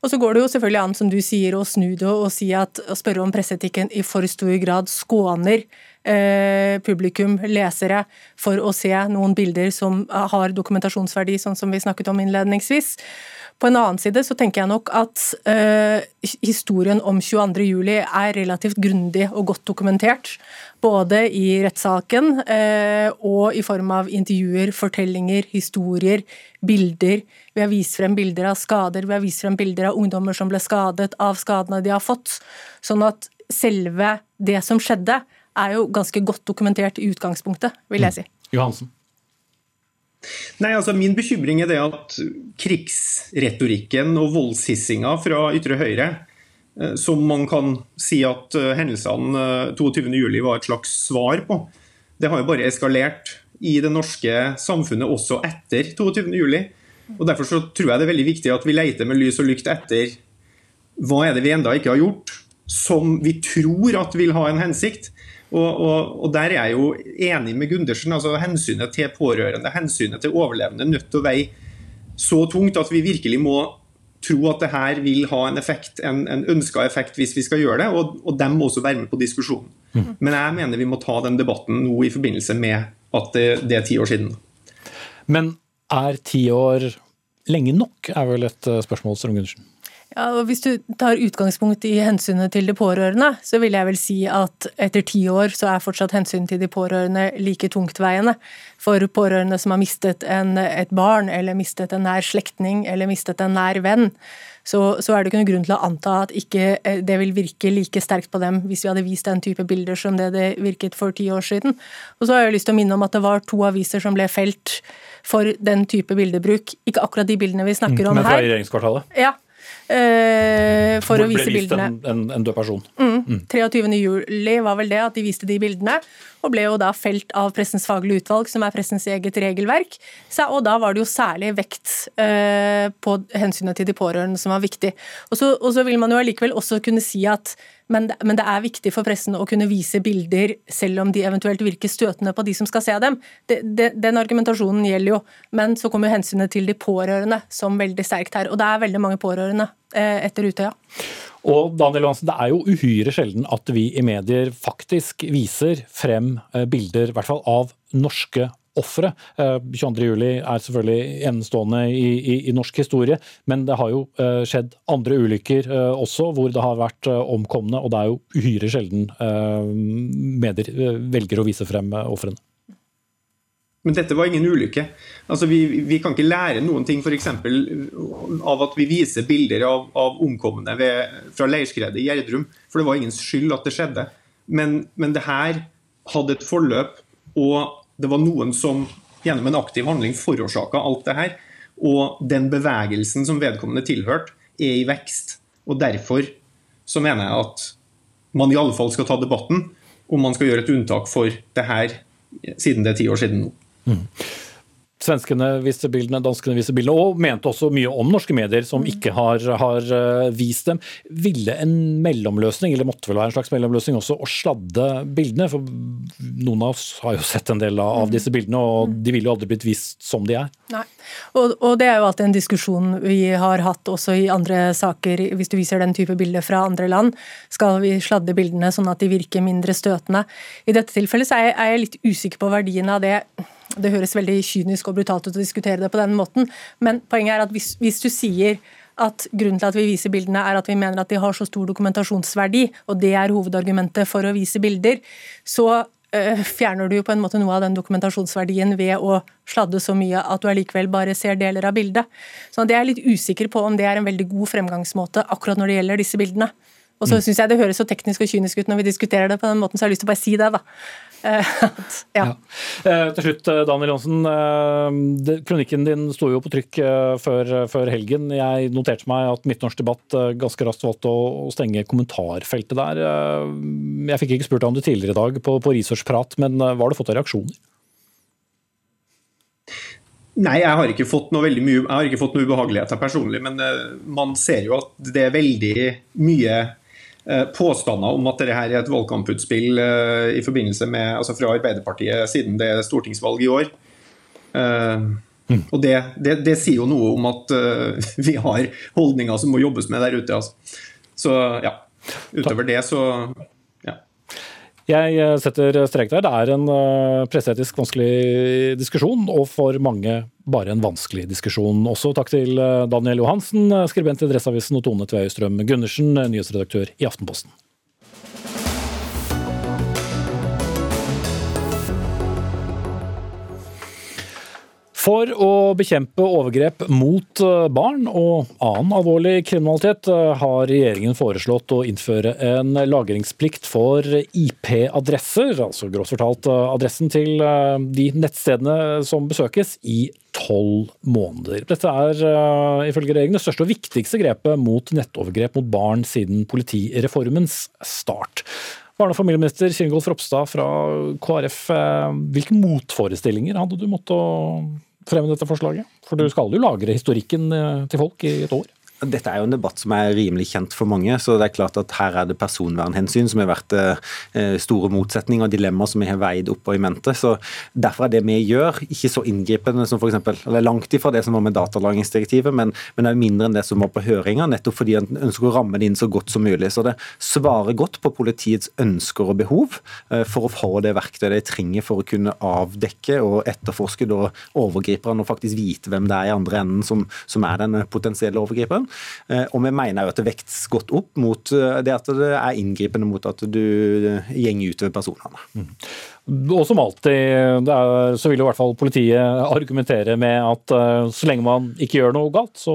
Og så går det jo selvfølgelig an, som du sier, å snu det og si at, å spørre om presseetikken i for stor grad skåner eh, publikum, lesere, for å se noen bilder som har dokumentasjonsverdi, sånn som vi snakket om innledningsvis. På en annen side så tenker jeg nok at eh, historien om 22.07 er relativt grundig og godt dokumentert. Både i rettssaken eh, og i form av intervjuer, fortellinger, historier, bilder. Vi har vist frem bilder av skader, vi har vist frem bilder av ungdommer som ble skadet, av skadene de har fått. Sånn at selve det som skjedde, er jo ganske godt dokumentert i utgangspunktet, vil jeg si. Johansen? Nei, altså Min bekymring er det at krigsretorikken og voldshissinga fra ytre høyre, eh, som man kan si at eh, hendelsene 22.07 eh, var et slags svar på, det har jo bare eskalert i det norske samfunnet også etter 22.07. Og Derfor så tror jeg det er veldig viktig at vi leter med lys og lykt etter hva er det vi enda ikke har gjort, som vi tror at vil ha en hensikt. Og, og, og, Der er jeg jo enig med Gundersen. altså Hensynet til pårørende, hensynet til overlevende, nødt til å veie så tungt at vi virkelig må tro at det her vil ha en effekt, en, en ønska effekt hvis vi skal gjøre det, og, og dem må også være med på diskusjonen. Mm. Men jeg mener vi må ta den debatten nå i forbindelse med at det, det er ti år siden. Men er ti år lenge nok, er vel et eh, spørsmål, Strøm Gundersen? Ja, og Hvis du tar utgangspunkt i hensynet til de pårørende, så vil jeg vel si at etter ti år så er fortsatt hensynet til de pårørende like tungtveiende. For pårørende som har mistet en, et barn, eller mistet en nær slektning, eller mistet en nær venn, så, så, er det ikke noen grunn til å anta at ikke eh, det vil virke like sterkt på dem hvis vi hadde vist den type bilder som det det virket for ti år siden. Og så har jeg lyst til å minne om at det var to aviser som ble felt for den type bildebruk. Ikke akkurat de bildene vi snakker om her. Men fra regjeringskvartalet? Ja, Uh, for Hvor å vise bildene. En, en, en død person. Mm. Mm. 23. juli var vel det at de viste de bildene, og ble jo da felt av Pressens faglige utvalg, som er pressens eget regelverk. Og da var det jo særlig vekt uh, på hensynet til de pårørende som var viktig. Og så, og så vil man jo allikevel også kunne si at men, men, det er viktig for pressen å kunne vise bilder, selv om de eventuelt virker støtende på de som skal se dem. De, de, den argumentasjonen gjelder jo, men så kommer hensynet til de pårørende som veldig sterkt her. Og det er veldig mange pårørende eh, etter Utøya. Og Daniel Johansen, Det er jo uhyre sjelden at vi i medier faktisk viser frem eh, bilder, i hvert fall av norske ofre. 22.07 eh, er selvfølgelig enestående i, i, i, norsk historie, men det har jo eh, skjedd andre ulykker også hvor det har vært omkomne, og det er jo uhyre sjelden medier velger å vise frem ofrene. Men dette var ingen ulykke. Altså, vi, vi, kan ikke lære noen ting f.eks. av at vi viser bilder av, av omkomne ved, fra leirskredet i Gjerdrum. For det var ingen skyld at det skjedde. Men, men det her hadde et forløp, og det var noen som gjennom en aktiv handling forårsaka alt det her. Og den bevegelsen som vedkommende tilhørte, er i vekst. Og derfor så mener jeg at man i alle fall skal ta debatten om man skal gjøre et unntak for det her, siden det er ti år siden nå. Mm. Svenskene viste bildene, danskene viste bildene, og mente også mye om norske medier som mm. ikke har, har eh, vist dem. Ville en mellomløsning, eller måtte vel være en slags mellomløsning også, å sladde bildene? For noen av oss har jo sett en del av mm. disse bildene, og mm. de ville jo aldri blitt vist som de er. Nei, og, og det er jo alltid en diskusjon vi har hatt også i andre saker, hvis du viser den type bilder fra andre land. Skal vi sladde bildene sånn at de virker mindre støtende? I dette tilfellet så er jeg, er jeg litt usikker på verdien av det det høres veldig kynisk og brutalt ut å diskutere det på den måten, men poenget er at hvis, hvis du sier at grunnen til at vi viser bildene er at vi mener at de har så stor dokumentasjonsverdi, og det er hovedargumentet for å vise bilder, så øh, fjerner du jo på en måte noe av den dokumentasjonsverdien ved å sladde så mye at du allikevel bare ser deler av bildet. Så det er jeg litt usikker på om det er en veldig god fremgangsmåte akkurat når det gjelder disse bildene. Og så mm. syns jeg det høres så teknisk og kynisk ut når vi diskuterer det på den måten, så jeg har lyst til å bare si det, da. [LAUGHS] ja. ja. Til slutt, Daniel Johnsen. Kronikken din sto jo på trykk før, før helgen. Jeg noterte meg at Midtnorsk debatt ganske raskt valgte å stenge kommentarfeltet der. Jeg fikk ikke spurt om det tidligere i dag på, på researchprat, men hva har du fått av reaksjoner? Nei, jeg har ikke fått noe veldig mye, jeg har ikke fått noe ubehageligheter personlig, men man ser jo at det er veldig mye Eh, påstander om at dette her er et valgkamputspill eh, i forbindelse med, altså fra Arbeiderpartiet siden det er stortingsvalg i år. Eh, mm. Og det, det, det, sier jo noe om at [LAUGHS] vi har holdninger som må jobbes med der ute. Altså. Så ja. Utover det så jeg eh, setter strek der. Det er en eh, presseetisk vanskelig diskusjon, og for mange bare en vanskelig diskusjon også. Takk til eh, Daniel Johansen, skribent i Dressavisen, og Tone Tveistrøm Gundersen, nyhetsredaktør i Aftenposten. For å bekjempe overgrep mot eh, barn og annen alvorlig kriminalitet eh, har regjeringen foreslått å innføre en lagringsplikt for IP-adresser, altså grovt fortalt eh, adressen til de nettstedene som besøkes, i tolv måneder. Dette er ifølge regjeringen det største og viktigste grepet mot nettovergrep mot barn siden politireformens start. Barne- og familieminister Kjengolf Ropstad fra KrF, hvilke motforestillinger hadde du måttet fremme dette forslaget? For du skal jo lagre historikken eh, til folk i et år? Dette er jo en debatt som er rimelig kjent for mange, så det er klart at her er det personvernhensyn som har vært eh, store motsetninger og dilemmaer som vi har veid opp og i mente. Så Derfor er det vi gjør, ikke så inngripende som eksempel, eller langt ifra det som var med datalagringsdirektivet, men, men det er mindre enn det som var på høringa, nettopp fordi en ønsker å ramme det inn så godt som mulig. Så det svarer godt på politiets ønsker og behov eh, for å få det verktøyet de trenger for å kunne avdekke og etterforske overgriperne og faktisk vite hvem det er i andre enden som, som er den potensielle overgriperen. Eh, og vi mener jo at det vektes godt opp mot eh, det at det er inngripende mot at du eh, gjenger utover personene. Mm. Og som alltid er, så vil jo i hvert fall politiet argumentere med at så lenge man ikke gjør noe galt, så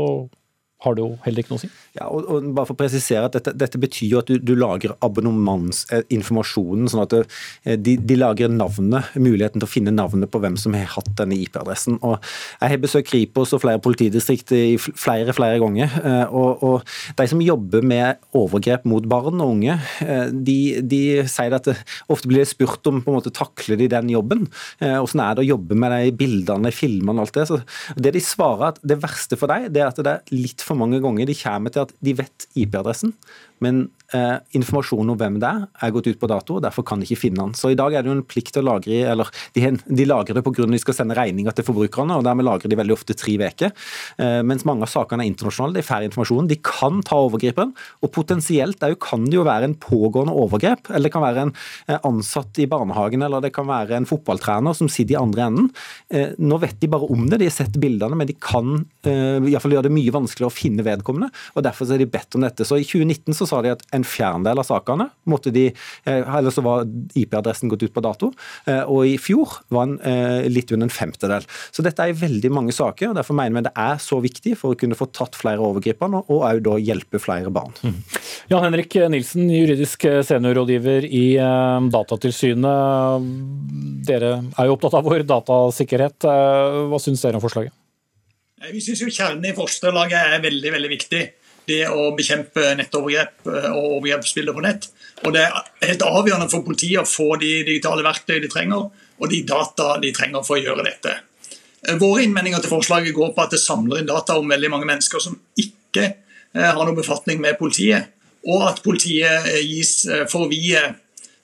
har det jo heller ikke noe å si. Ja, og, og bare for å presisere at Dette, dette betyr jo at du, du lager abonnementsinformasjonen. sånn at eh, de, de, lager navnet, muligheten til å finne navnet på hvem som har hatt denne IP-adressen. Og Jeg har besøkt Kripos og flere politidistrikt i flere flere ganger. Eh, og, og, De som jobber med overgrep mot barn og unge, eh, de, de sier at det, ofte blir spurt om på en måte takler de den jobben. Hvordan er det å jobbe med de bildene, filmene og alt det. Så det de svarer at det verste for deg, det er at det er litt for mange ganger de kommer til at de vet IP-adressen, men eh, informasjonen om hvem det er, er gått ut på dato, og derfor kan de ikke finne den. Så i dag er det jo en plikt til å lagre eller de, de lagrer det pga. de skal sende regninger til forbrukerne, og dermed lagrer de veldig ofte tre uker. Eh, mens mange av sakene er internasjonale, de får informasjon. De kan ta overgriperen, og potensielt det kan det jo være en pågående overgrep. Eller det kan være en eh, ansatt i barnehagen, eller det kan være en fotballtrener som sitter i andre enden. Eh, nå vet de bare om det, de har sett bildene, men de kan eh, i fall gjøre det mye vanskeligere å finne vedkommende, og derfor er de bedt om dette. Så i 2019 så sa de at en fjerdedel av sakene måtte de, eh, eller så var IP-adressen gått ut på dato. Eh, og i fjor var den eh, litt under en femtedel. Så dette er veldig mange saker. og Derfor mener vi det er så viktig for å kunne få tatt flere overgripere, og òg da hjelpe flere barn. Mm. Jan Henrik Nilsen, juridisk seniorrådgiver i Datatilsynet. Dere er jo opptatt av vår datasikkerhet. Hva syns dere om forslaget? Vi syns kjernen i forslaget er veldig veldig viktig det å bekjempe nettovergrep eh, og overgrepsbilder på nett. Og Det er helt avgjørende for politiet å få de digitale verktøy de trenger, og de data de trenger for å gjøre dette. Eh, våre innvendinger til forslaget går på at det samler inn data om veldig mange mennesker som ikke eh, har noen befatning med politiet, og at politiet gis for vide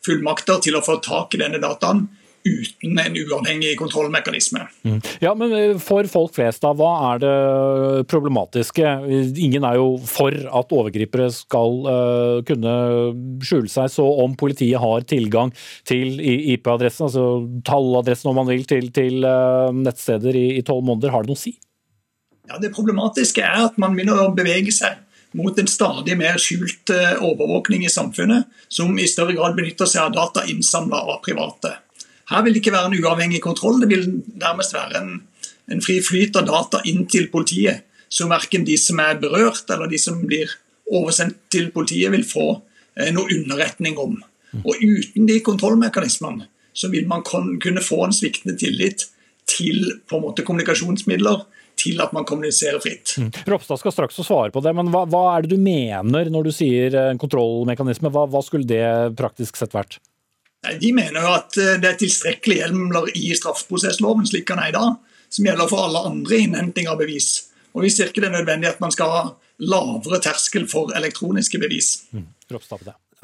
fullmakter til å få tak i denne dataen uten en uavhengig kontrollmekanisme. Mm. Ja, men eh, For folk flest, da, hva er det problematiske? Ingen er jo for at overgripere skal uh, kunne skjule seg. Så om politiet har tilgang til IP-adressen, altså talladressen om man vil, til, til uh, nettsteder i tolv måneder, har det noe å si? Ja, Det problematiske er at man begynner å bevege seg mot en stadig mer skjult overvåkning i samfunnet, som i større grad benytter seg av data innsamla av private. Her vil det ikke være en uavhengig kontroll, det vil nærmest være en, en fri flyt av data inn til politiet, som verken de som er berørt eller de som blir oversendt til politiet, vil få eh, noe underretning om. Og uten de kontrollmekanismene så vil man kunne få en sviktende tillit til på en måte kommunikasjonsmidler til at man kommuniserer fritt. Mm. Ropstad skal straks svare på det, men hva, hva, er det du mener når du sier kontrollmekanisme? Hva, hva skulle det praktisk sett vært? De mener jo at eh, det er tilstrekkelig hjemler i straffeprosessloven slik den er i dag, som gjelder for alle andre innhenting av bevis. Og Vi ser ikke det er nødvendig at man skal ha lavere terskel for elektroniske bevis. Mm.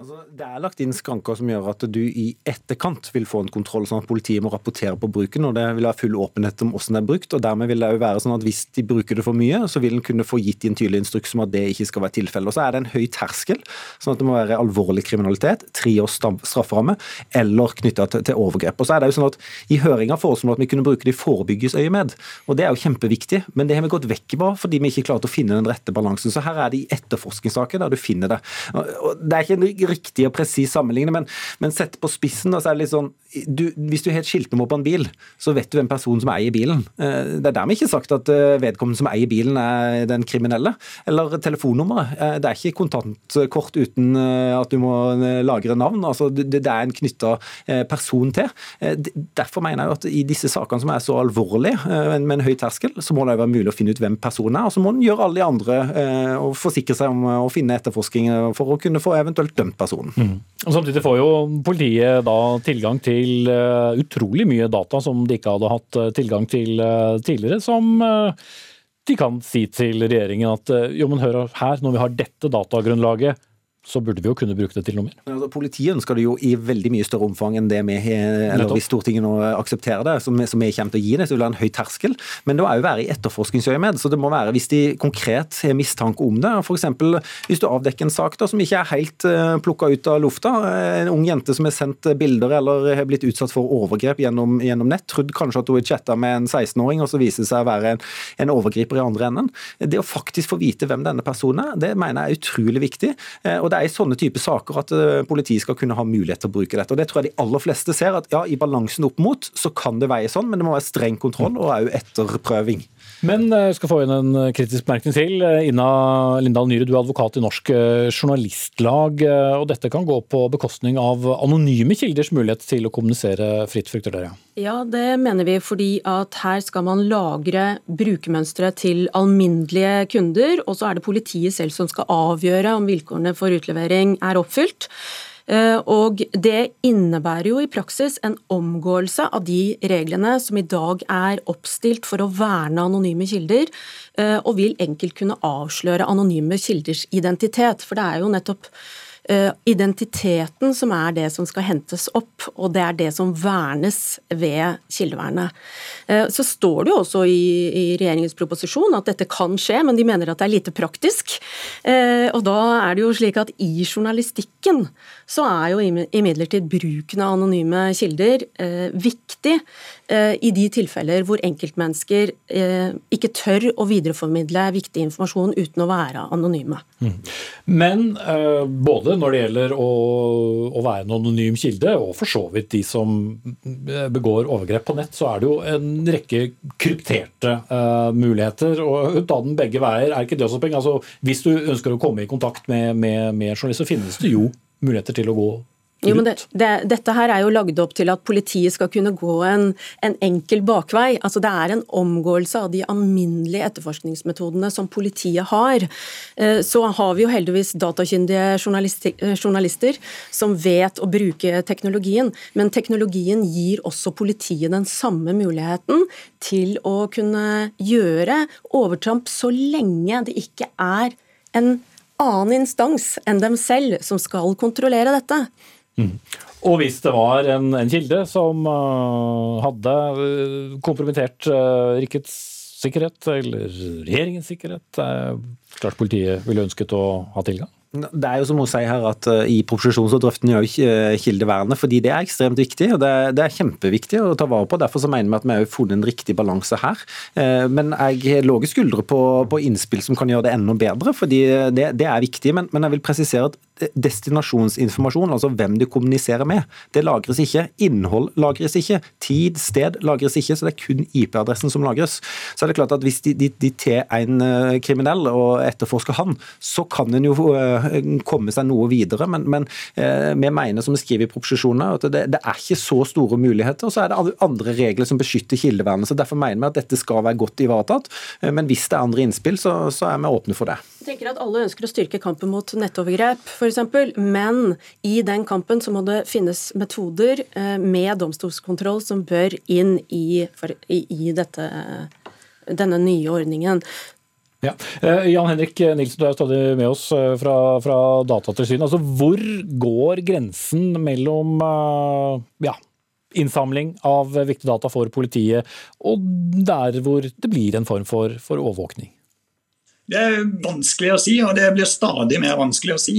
Altså, det er lagt inn skranker som gjør at du i etterkant vil få en kontroll, sånn at politiet må rapportere på bruken. og Det vil ha full åpenhet om hvordan det er brukt. og Dermed vil det jo være sånn at hvis de bruker det for mye, så vil en kunne få gitt en tydelig instruks om at det ikke skal være tilfellet. Og Så er det en høy terskel, sånn at det må være alvorlig kriminalitet, tre års strafferamme, eller knytta til, overgrep. Og så er det jo sånn at I høringa foreslo at vi kunne bruke det i forebyggingsøyemed, og det er jo kjempeviktig. Men det har vi gått vekk fra fordi vi ikke klarte å finne den rette balansen. Så her er det i etterforskningssaker der du finner det. Og det er ikke en riktig og presis sammenligne, men, men sett på spissen, så er det litt sånn du, Hvis du har et skiltnummer på en bil, så vet du hvem personen som eier bilen. Eh, det er dermed ikke sagt at eh, vedkommende som eier bilen er den kriminelle. Eller telefonnummeret. Eh, det er ikke kontantkort uten at du må lagre navn. altså Det er en knytta person til. Derfor mener jeg at i disse sakene som er så alvorlige, med en høy terskel, så må det være mulig å finne ut hvem personen er. Og så må en gjøre alle de andre og forsikre seg om å finne etterforskning for å kunne få eventuelt dømt personen. Mm. Og Samtidig får jo politiet da tilgang til uh, utrolig mye data som de ikke hadde hatt uh, tilgang til uh, tidligere. Som de kan si til regjeringen at jo, men hør her, når vi har dette datagrunnlaget, så burde vi jo kunne bruke det til noe mer. Altså, politiet ønsker det jo i veldig mye større omfang enn det vi eller hvis Stortinget nå aksepterer det, som, som vi kommer til å gi det, så vil det være en høy terskel. Men det må òg være i etterforskningsøyemed. Så det må være hvis de konkret har mistanke om det. F.eks. hvis du avdekker en sak da, som ikke er helt uh, eh, plukka ut av lufta. En ung jente som har sendt bilder eller har blitt utsatt for overgrep gjennom, gjennom nett. Trodd kanskje at hun har chatta med en 16-åring, og så viser det seg å være en, en, overgriper i andre enden. Det å faktisk få vite hvem denne personen er, det mener jeg er utrolig viktig. Uh, og det er i sånne type saker at eh, politiet skal kunne ha mulighet til å bruke dette. Og Det tror jeg de aller fleste ser, at ja, i balansen opp mot så kan det veie sånn, men det må være streng kontroll og òg etterprøving. Men jeg eh, skal få inn en eh, kritisk bemerkning til. Ina Lindahl Nyre, du er advokat i Norsk Journalistlag. og Dette kan gå på bekostning av anonyme kilders mulighet til å kommunisere fritt, frykter dere? Ja, det mener vi fordi at her skal man lagre brukermønstre til alminnelige kunder, og så er det politiet selv som skal avgjøre om vilkårene for utlevering er oppfylt. Eh, og det innebærer jo i praksis en omgåelse av de reglene som i dag er oppstilt for å verne anonyme kilder, eh, og vil enkelt kunne avsløre anonyme kilders identitet. For det er jo nettopp identiteten som er det som skal hentes opp, og det er det som vernes ved kildevernet. Eh, så står det jo også i, i regjeringens proposisjon at dette kan skje, men de mener at det er lite praktisk. Eh, og da er det jo slik at i journalistikken så er jo imidlertid bruken av anonyme kilder viktig i de tilfeller hvor enkeltmennesker ikke tør å videreformidle viktig informasjon uten å være anonyme. Mm. Men både både når det gjelder å, være en anonym kilde, og for så vidt de som begår overgrep på nett, så er det jo en rekke krypterte muligheter. og Ta den begge veier. Er ikke det også poeng? Altså, hvis du ønsker å komme i kontakt med, med, med journalister, finnes det jo muligheter til å gå jo, men det, det, Dette her er jo lagd opp til at politiet skal kunne gå en, en, enkel bakvei. Altså Det er en omgåelse av de alminnelige etterforskningsmetodene som politiet har. Eh, så har vi jo heldigvis datakyndige journalister, eh, journalister som vet å bruke teknologien. Men teknologien gir også politiet den samme muligheten til å kunne gjøre overtramp så lenge det ikke er en annen instans enn dem selv som skal kontrollere dette. Mm. Og hvis det var en, en kilde som uh, hadde uh, kompromittert uh, rikets sikkerhet, eller regjeringens sikkerhet, klart politiet ville ønsket å ha tilgang? Det er jo som hun sier her at I proposisjonen så drøfter uh, kildevernet, fordi det er ekstremt viktig. og det, det, er kjempeviktig å ta vare på. Derfor så mener vi at vi har funnet en riktig balanse her. Men jeg har lave skuldre på, på, innspill som kan gjøre det enda bedre, fordi det, det er viktig. Men, men, jeg vil presisere at destinasjonsinformasjon, altså hvem du kommuniserer med, det lagres ikke. Innhold lagres ikke. Tid, sted lagres ikke. Så det er kun IP-adressen som lagres. Så er det klart at hvis de, de, de tar en eh, kriminell og etterforsker han, så kan en jo eh, komme seg noe videre. Men, men vi mener, som vi skriver i proposisjonen, at det, det, er ikke så store muligheter. og Så er det andre regler som beskytter kildevernet. så Derfor mener vi at dette skal være godt ivaretatt. Men hvis det er andre innspill, så, så er vi åpne for det. Jeg tenker at Alle ønsker å styrke kampen mot nettovergrep, f.eks. Men i den kampen så må det finnes metoder eh, med domstolskontroll som bør inn i, for, i, i dette, denne nye ordningen. Ja. Uh, Jan Henrik Nilsen, du er stadig med oss fra, fra Datatilsynet. Altså, hvor går grensen mellom ja, innsamling av viktige data for politiet, og der hvor det blir en form for, for overvåkning? Det er vanskelig å si, og det blir stadig mer vanskelig å si.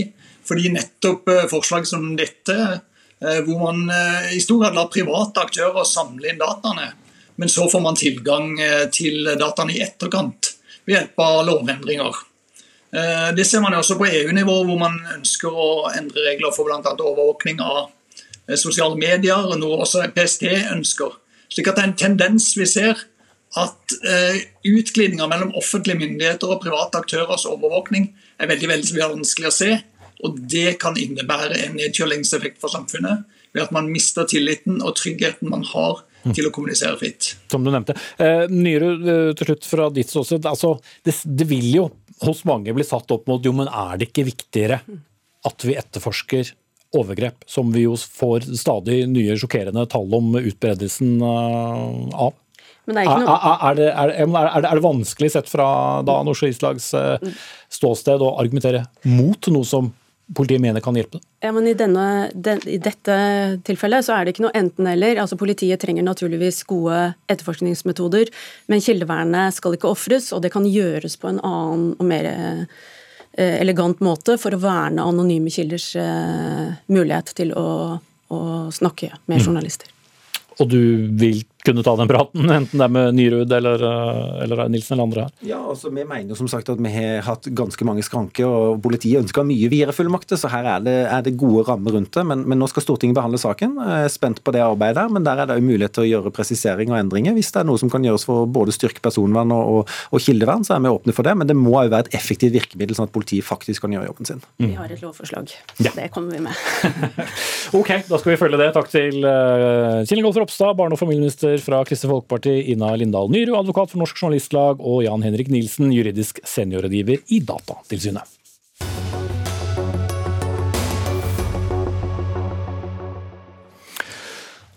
Fordi nettopp eh, forslag som dette, eh, hvor man eh, i stor grad lar private aktører samle inn dataene, men så får man tilgang til dataene i etterkant ved hjelp av lovendringer. Det ser man også på EU-nivå, hvor man ønsker å endre regler for bl.a. overvåkning av sosiale medier, noe også PST ønsker. Slik at det er en tendens vi ser at utglidninger mellom offentlige myndigheter og private aktørers overvåkning er veldig, veldig vanskelig å se. Og det kan innebære en nedkjølingseffekt for samfunnet ved at man mister tilliten og tryggheten man har til å kommunisere fritt. Som du nevnte. Nyre, eh, til slutt fra ditt ståsted. Altså, det, det, vil jo hos mange bli satt opp mot jo, men er det ikke viktigere at vi etterforsker overgrep, som vi jo får stadig nye sjokkerende tall om utbredelsen eh, av? Men det er, noe... er, det, er, det, er, det, vanskelig sett fra da Norske Islags eh, ståsted å argumentere mot noe som politiet mener kan hjelpe? Ja, men i, denne, den, i dette tilfellet så er det ikke noe enten-eller. Altså Politiet trenger naturligvis gode etterforskningsmetoder, men kildevernet skal ikke ofres, og det kan gjøres på en annen og mer eh, elegant måte for å verne anonyme kilders eh, mulighet til å, å snakke med mm. journalister. Og du vil kunne ta den praten, enten det er med Nyrud eller, eh, eller Nilsen eller andre her? Ja, altså Vi mener jo som sagt at vi har hatt ganske mange skranker, og politiet ønsker mye videre fullmakter, så her er det, er det gode rammer rundt det. Men, men, nå skal Stortinget behandle saken. Jeg er spent på det arbeidet der, men der er det jo mulighet til å gjøre presisering og endringer. Hvis det er noe som kan gjøres for både styrke personvern og, og, og kildevern, så er vi åpne for det. Men det må òg være et effektivt virkemiddel, sånn at politiet faktisk kan gjøre jobben sin. Mm. Vi har et lovforslag. Ja. Det kommer vi med. [LAUGHS] ok, da skal vi følge det. Takk til uh, Kjell Ingolf Ropstad, barne- og familieminister fra Kristelig Folkeparti, Ina Lindahl Nyru, advokat for Norsk Journalistlag, og Jan Henrik Nilsen, juridisk seniorrådgiver i Datatilsynet.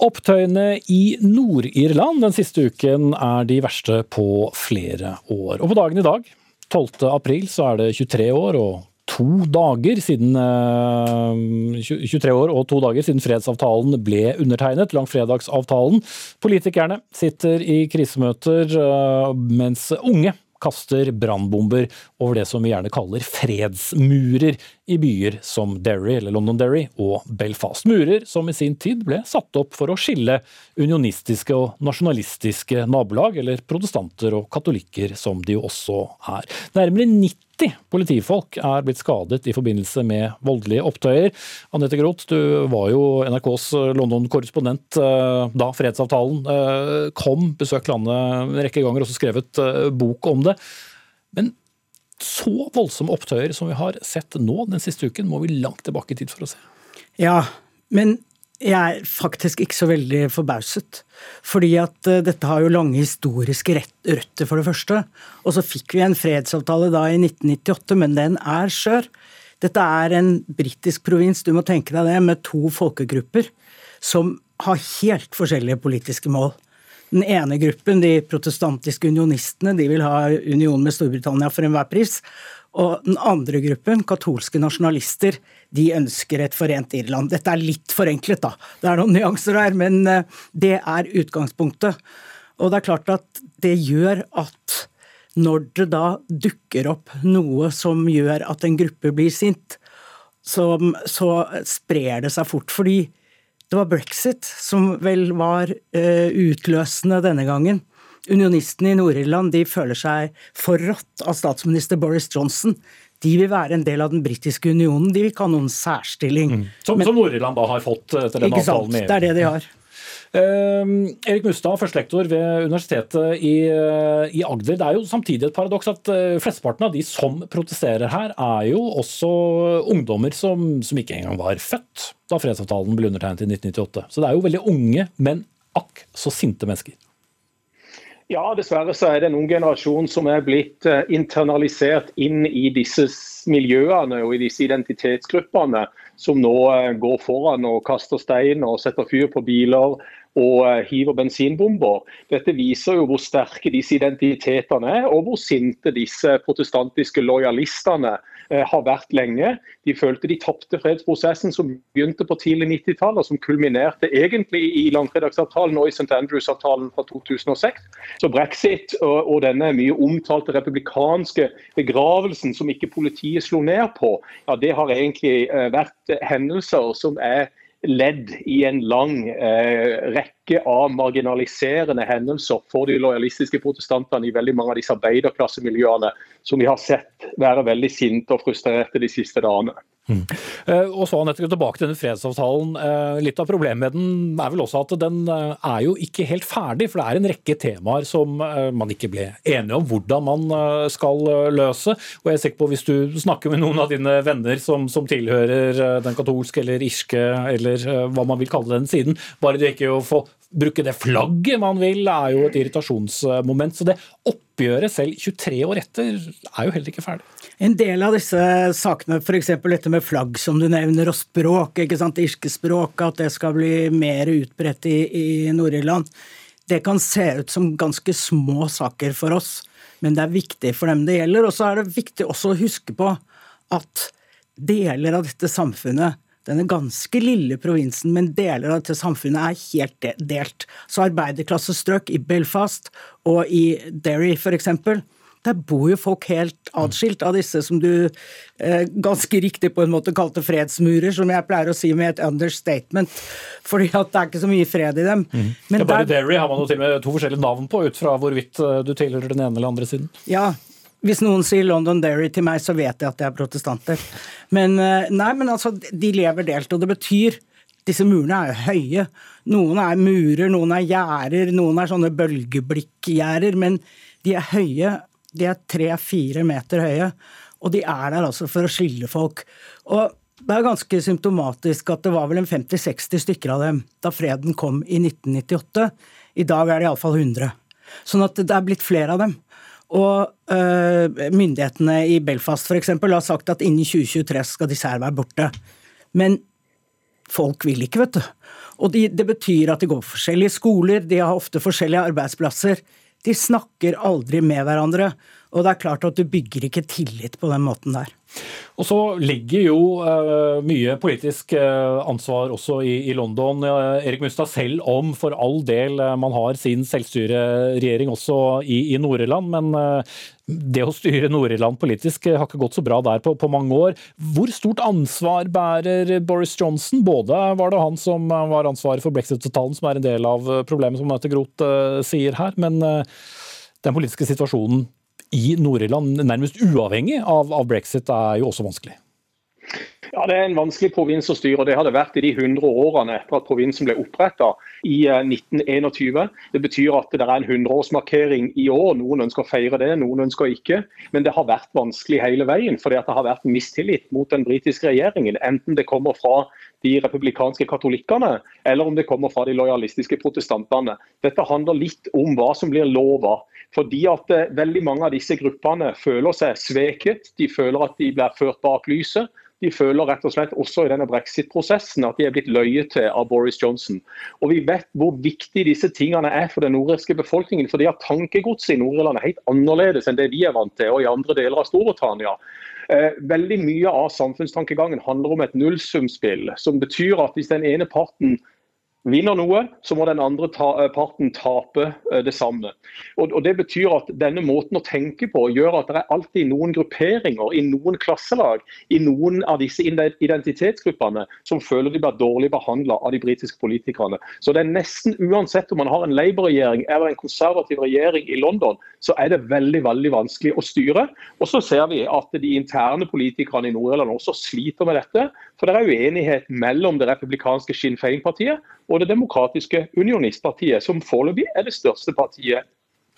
Opptøyene i Nord-Irland den siste uken er de verste på flere år. Og på dagen i dag, 12. april, så er det 23 år og to dager siden 23 eh, år og to dager siden fredsavtalen ble undertegnet, langfredagsavtalen. Politikerne sitter i krisemøter, eh, mens unge kaster brannbomber over det som vi gjerne kaller fredsmurer i byer som Derry eller Londonderry og Belfast. Murer som i sin tid ble satt opp for å skille unionistiske og nasjonalistiske nabolag, eller protestanter og katolikker som de jo også er. Nærmere 90 90 politifolk er blitt skadet i forbindelse med voldelige opptøyer. Anette Groth, du var jo NRKs London-korrespondent eh, da fredsavtalen eh, kom, besøkt landet en rekke ganger, også skrevet eh, bok om det. Men så voldsomme opptøyer som vi har sett nå den siste uken, må vi langt tilbake i tid for å se. Ja, men jeg er faktisk ikke så veldig forbauset. Fordi at uh, dette har jo lange historiske røtter, for det første. Og så fikk vi en fredsavtale da i 1998, men den er skjør. Dette er en britisk provins, du må tenke deg det, med to folkegrupper som har helt forskjellige politiske mål. Den ene gruppen, de protestantiske unionistene, de vil ha union med Storbritannia for enhver pris. Og den andre gruppen, katolske nasjonalister, de ønsker et forent Irland. Dette er litt forenklet, da. Det er noen nyanser her, men eh, det er utgangspunktet. Og det er klart at det gjør at når det da dukker opp noe som gjør at en gruppe blir sint, så, så sprer det seg fort. Fordi det var brexit som vel var uh, utløsende denne gangen. Unionistene i Nord-Irland føler seg forrådt av statsminister Boris Johnson. De vil være en del av den britiske unionen. De vil ikke ha noen særstilling. Mm. Som, som Nord-Irland da har fått etter den avtalen med EU? Det er det de har. Uh, Erik Mustad, førstelektor ved Universitetet i, uh, i, Agder. Det er jo samtidig et paradoks at uh, flesteparten av de som protesterer her, er jo også ungdommer som, som ikke engang var født da fredsavtalen ble undertegnet i 1998. Så det er jo veldig unge, men akk så sinte mennesker. Ja, dessverre så er det en ung generasjon som er blitt eh, internalisert inn i disse miljøene og i disse identitetsgruppene, som nå eh, går foran og kaster stein og setter fyr på biler og eh, hiver bensinbomber. Dette viser jo hvor sterke disse identitetene er, og hvor sinte disse protestantiske lojalistene Eh, har vært lenge. De følte de tapte fredsprosessen som begynte på tidlig 90-tall, og som kulminerte egentlig i langfredagsavtalen og i St. Andrews-avtalen fra 2006. Så brexit og, og, denne mye omtalte republikanske begravelsen som ikke politiet slo ned på, ja, det har egentlig eh, vært hendelser som er ledd i en lang eh, rekke av marginaliserende hendelser for de lojalistiske protestantene i veldig mange av disse arbeiderklassemiljøene som vi har sett være veldig sinte og frustrerte de siste dagene. Mm. Eh, og så tilbake til denne fredsavtalen. Eh, litt av problemet med den er vel også at den eh, er jo ikke helt ferdig. For det er en rekke temaer som man ikke ble enige om hvordan man skal løse. Og jeg er sikker på hvis du snakker med noen av dine venner som, som tilhører den katolske eller irske, eller hva man vil kalle den siden, bare det ikke å få bruke det flagget man vil, er jo et irritasjonsmoment. Så det oppgjøret, selv 23 år etter, er jo heller ikke ferdig. En del av disse sakene, f.eks. dette med flagg som du nevner, og språk, ikke sant, irske språk, at det skal bli mer utbredt i, i Nord-Irland, det kan se ut som ganske små saker for oss, men det er viktig for dem det gjelder. Og så er det viktig også å huske på at deler av dette samfunnet denne ganske lille provinsen, men deler av dette samfunnet er helt delt. Så arbeiderklassestrøk i Belfast og i Derry f.eks. Der bor jo folk helt atskilt av disse som du eh, ganske riktig på en måte kalte fredsmurer, som jeg pleier å si med et understatement. Fordi at det er ikke så mye fred i dem. Mm. Men ja, bare der, Derry har man jo til og med to forskjellige navn på, ut fra hvorvidt eh, du tilhører den ene eller andre siden. Ja, hvis noen sier London Derry til meg, så vet jeg at det er protestanter. Men, eh, nei, men altså, de lever delt, og det betyr disse murene er jo høye. Noen er murer, noen er gjerder, noen er sånne bølgeblikkgjerder, men de er høye. De er tre-fire meter høye, og de er der altså for å skille folk. Og det er ganske symptomatisk at det var vel en 50-60 stykker av dem da freden kom i 1998. I dag er det iallfall 100. Sånn at det er blitt flere av dem. Og øh, myndighetene i Belfast f.eks. har sagt at innen 2023 skal disse her være borte. Men folk vil ikke, vet du. Og de, det betyr at de går på forskjellige skoler, de har ofte forskjellige arbeidsplasser. De snakker aldri med hverandre. Og det er klart at du bygger ikke tillit på den måten der. Og så ligger jo uh, mye politisk uh, ansvar også i, i London. Uh, Erik Mustad, selv om for all del man har sin selvstyreregjering også i, i Nord-Irland, men det å styre Nord-Irland politisk har ikke gått så bra der på, på, mange år. Hvor stort ansvar bærer Boris Johnson? Både var det han som var ansvaret for brexit-avtalen, som er en del av problemet, som Mette Groth sier her, men den politiske situasjonen i Nord-Irland, nærmest uavhengig av, av brexit, er jo også vanskelig. Ja, Det er en vanskelig provins å styre. og Det har det vært i de 100 årene etter at provinsen ble oppretta i 1921. Eh, det betyr at det er en 100-årsmarkering i år. Noen ønsker å feire det, noen ønsker ikke. Men det har vært vanskelig hele veien, fordi det har vært mistillit mot den britiske regjeringen. Enten det kommer fra de republikanske katolikkene, eller om det kommer fra de lojalistiske protestantene. Dette handler litt om hva som blir lova. Fordi at eh, veldig mange av disse gruppene føler seg sveket. De føler at de blir ført bak lyset. De føler rett og slett også i denne brexit-prosessen at de er blitt løyet til av Boris Johnson. Og Vi vet hvor viktig disse tingene er for den nordirske befolkningen. for de har Tankegodset i Nord-Irland er helt annerledes enn det vi er vant til, og i andre deler av Storbritannia. Eh, veldig mye av samfunnstankegangen handler om et nullsumspill, som betyr at hvis den ene parten vinner noe, så må den andre ta, eh, parten tape eh, det samme. Og, og, Det betyr at denne måten å tenke på gjør at det er alltid noen grupperinger i noen klasselag i noen av disse identitetsgruppene som føler de blir dårlig behandla av de britiske politikerne. Så det er nesten uansett om man har en Labour-regjering eller en konservativ regjering i London, så er det veldig veldig vanskelig å styre. Og så ser vi at de interne politikerne i Nord-Irland også sliter med dette. For det er uenighet mellom det republikanske Sinn Fein-partiet og det demokratiske unionistpartiet, som foreløpig er det største partiet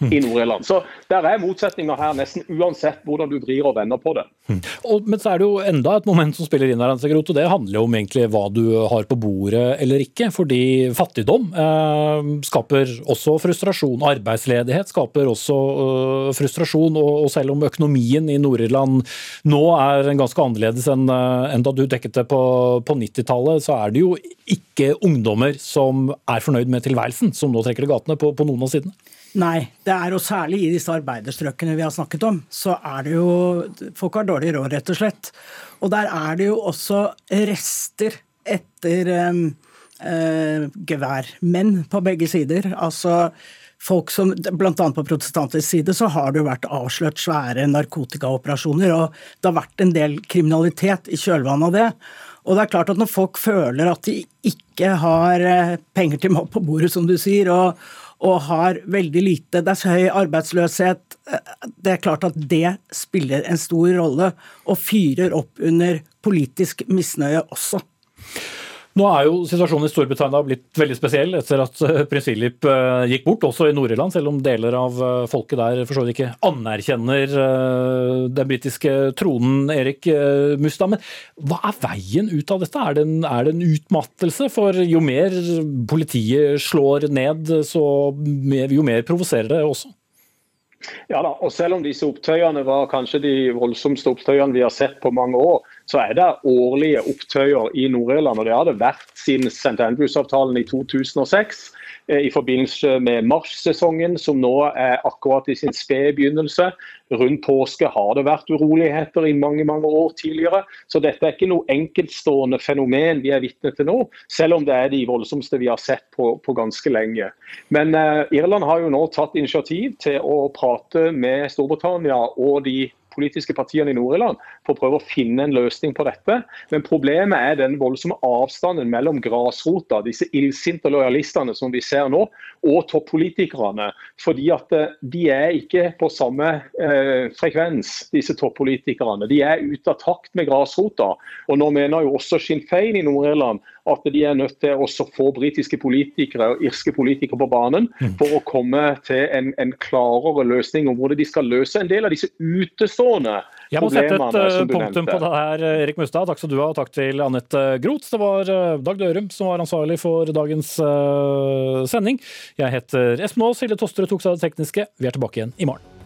i Nord-Irland. Så der er motsetninger her nesten uansett hvordan du vrir og vender på det. Og, men så er det jo enda et moment som spiller inn her, og det handler jo om egentlig hva du har på bordet eller ikke. Fordi fattigdom eh, skaper også frustrasjon. Arbeidsledighet skaper også eh, frustrasjon. Og, og, selv om økonomien i Nord-Irland nå er ganske annerledes enn, eh, enn da du dekket det på, på 90-tallet, så er det jo ikke ungdommer som er fornøyd med tilværelsen, som nå trekker i gatene på, på noen av sidene. Nei, det er jo særlig i disse arbeiderstrøkene vi har snakket om, så er det jo Folk har dårlig råd, rett og slett. Og der er det jo også rester etter um, uh, geværmenn på begge sider. Altså folk som Blant annet på protestantisk side så har det jo vært avslørt svære narkotikaoperasjoner, og det har vært en del kriminalitet i kjølvannet av det. Og det er klart at når folk føler at de ikke har eh, penger til mat på bordet, som du sier, og, og har veldig lite Det er høy arbeidsløshet. Det er klart at det spiller en stor rolle, og fyrer opp under politisk misnøye også. Nå er jo situasjonen i Storbritannia blitt veldig spesiell etter at eh, prins Philip eh, gikk bort, også i Nord-Irland, selv om deler av eh, folket der for så vidt ikke anerkjenner den britiske tronen Erik Mustad. Men hva er veien ut av dette? Er det, en, er det en utmattelse? For jo mer politiet slår ned, så jo mer provoserer det også. Ja da, og Selv om disse opptøyene var kanskje de voldsomste opptøyene vi har sett på mange år, så er det årlige opptøyer i Nord-Irland. og Det har det vært siden St. Andrews-avtalen i 2006 eh, i forbindelse med marssesongen, som nå er akkurat i sin spede begynnelse. Rundt påske har det vært uroligheter i mange mange år tidligere. Så dette er ikke noe enkeltstående fenomen vi er vitne til nå, selv om det er de voldsomste vi har sett på, på ganske lenge. Men eh, Irland har jo nå tatt initiativ til å prate med Storbritannia og de politiske partiene i Nord-Irland for å prøve å finne en løsning på dette. Men problemet er den voldsomme avstanden mellom grasrota, disse illsinte lojalistene som vi ser nå, og toppolitikerne. Fordi at eh, de er ikke på samme eh, frekvens, disse toppolitikerne. De er ute av takt med grasrota. Og nå mener jo også Sinn Fein i Nord-Irland at de er nødt til å få britiske politikere og irske politikere på banen mm. for å komme til en, en klarere løsning om hvordan de skal løse en del av disse utestående jeg må sette et uh, punktum på det her, Erik Mustad. Takk skal du ha, og takk til Anette Groth. Det var uh, Dag Dørum som var ansvarlig for dagens sending. Jeg heter Espen Aas, Hilde Tosterud tok seg av det tekniske. Vi er tilbake igjen i morgen.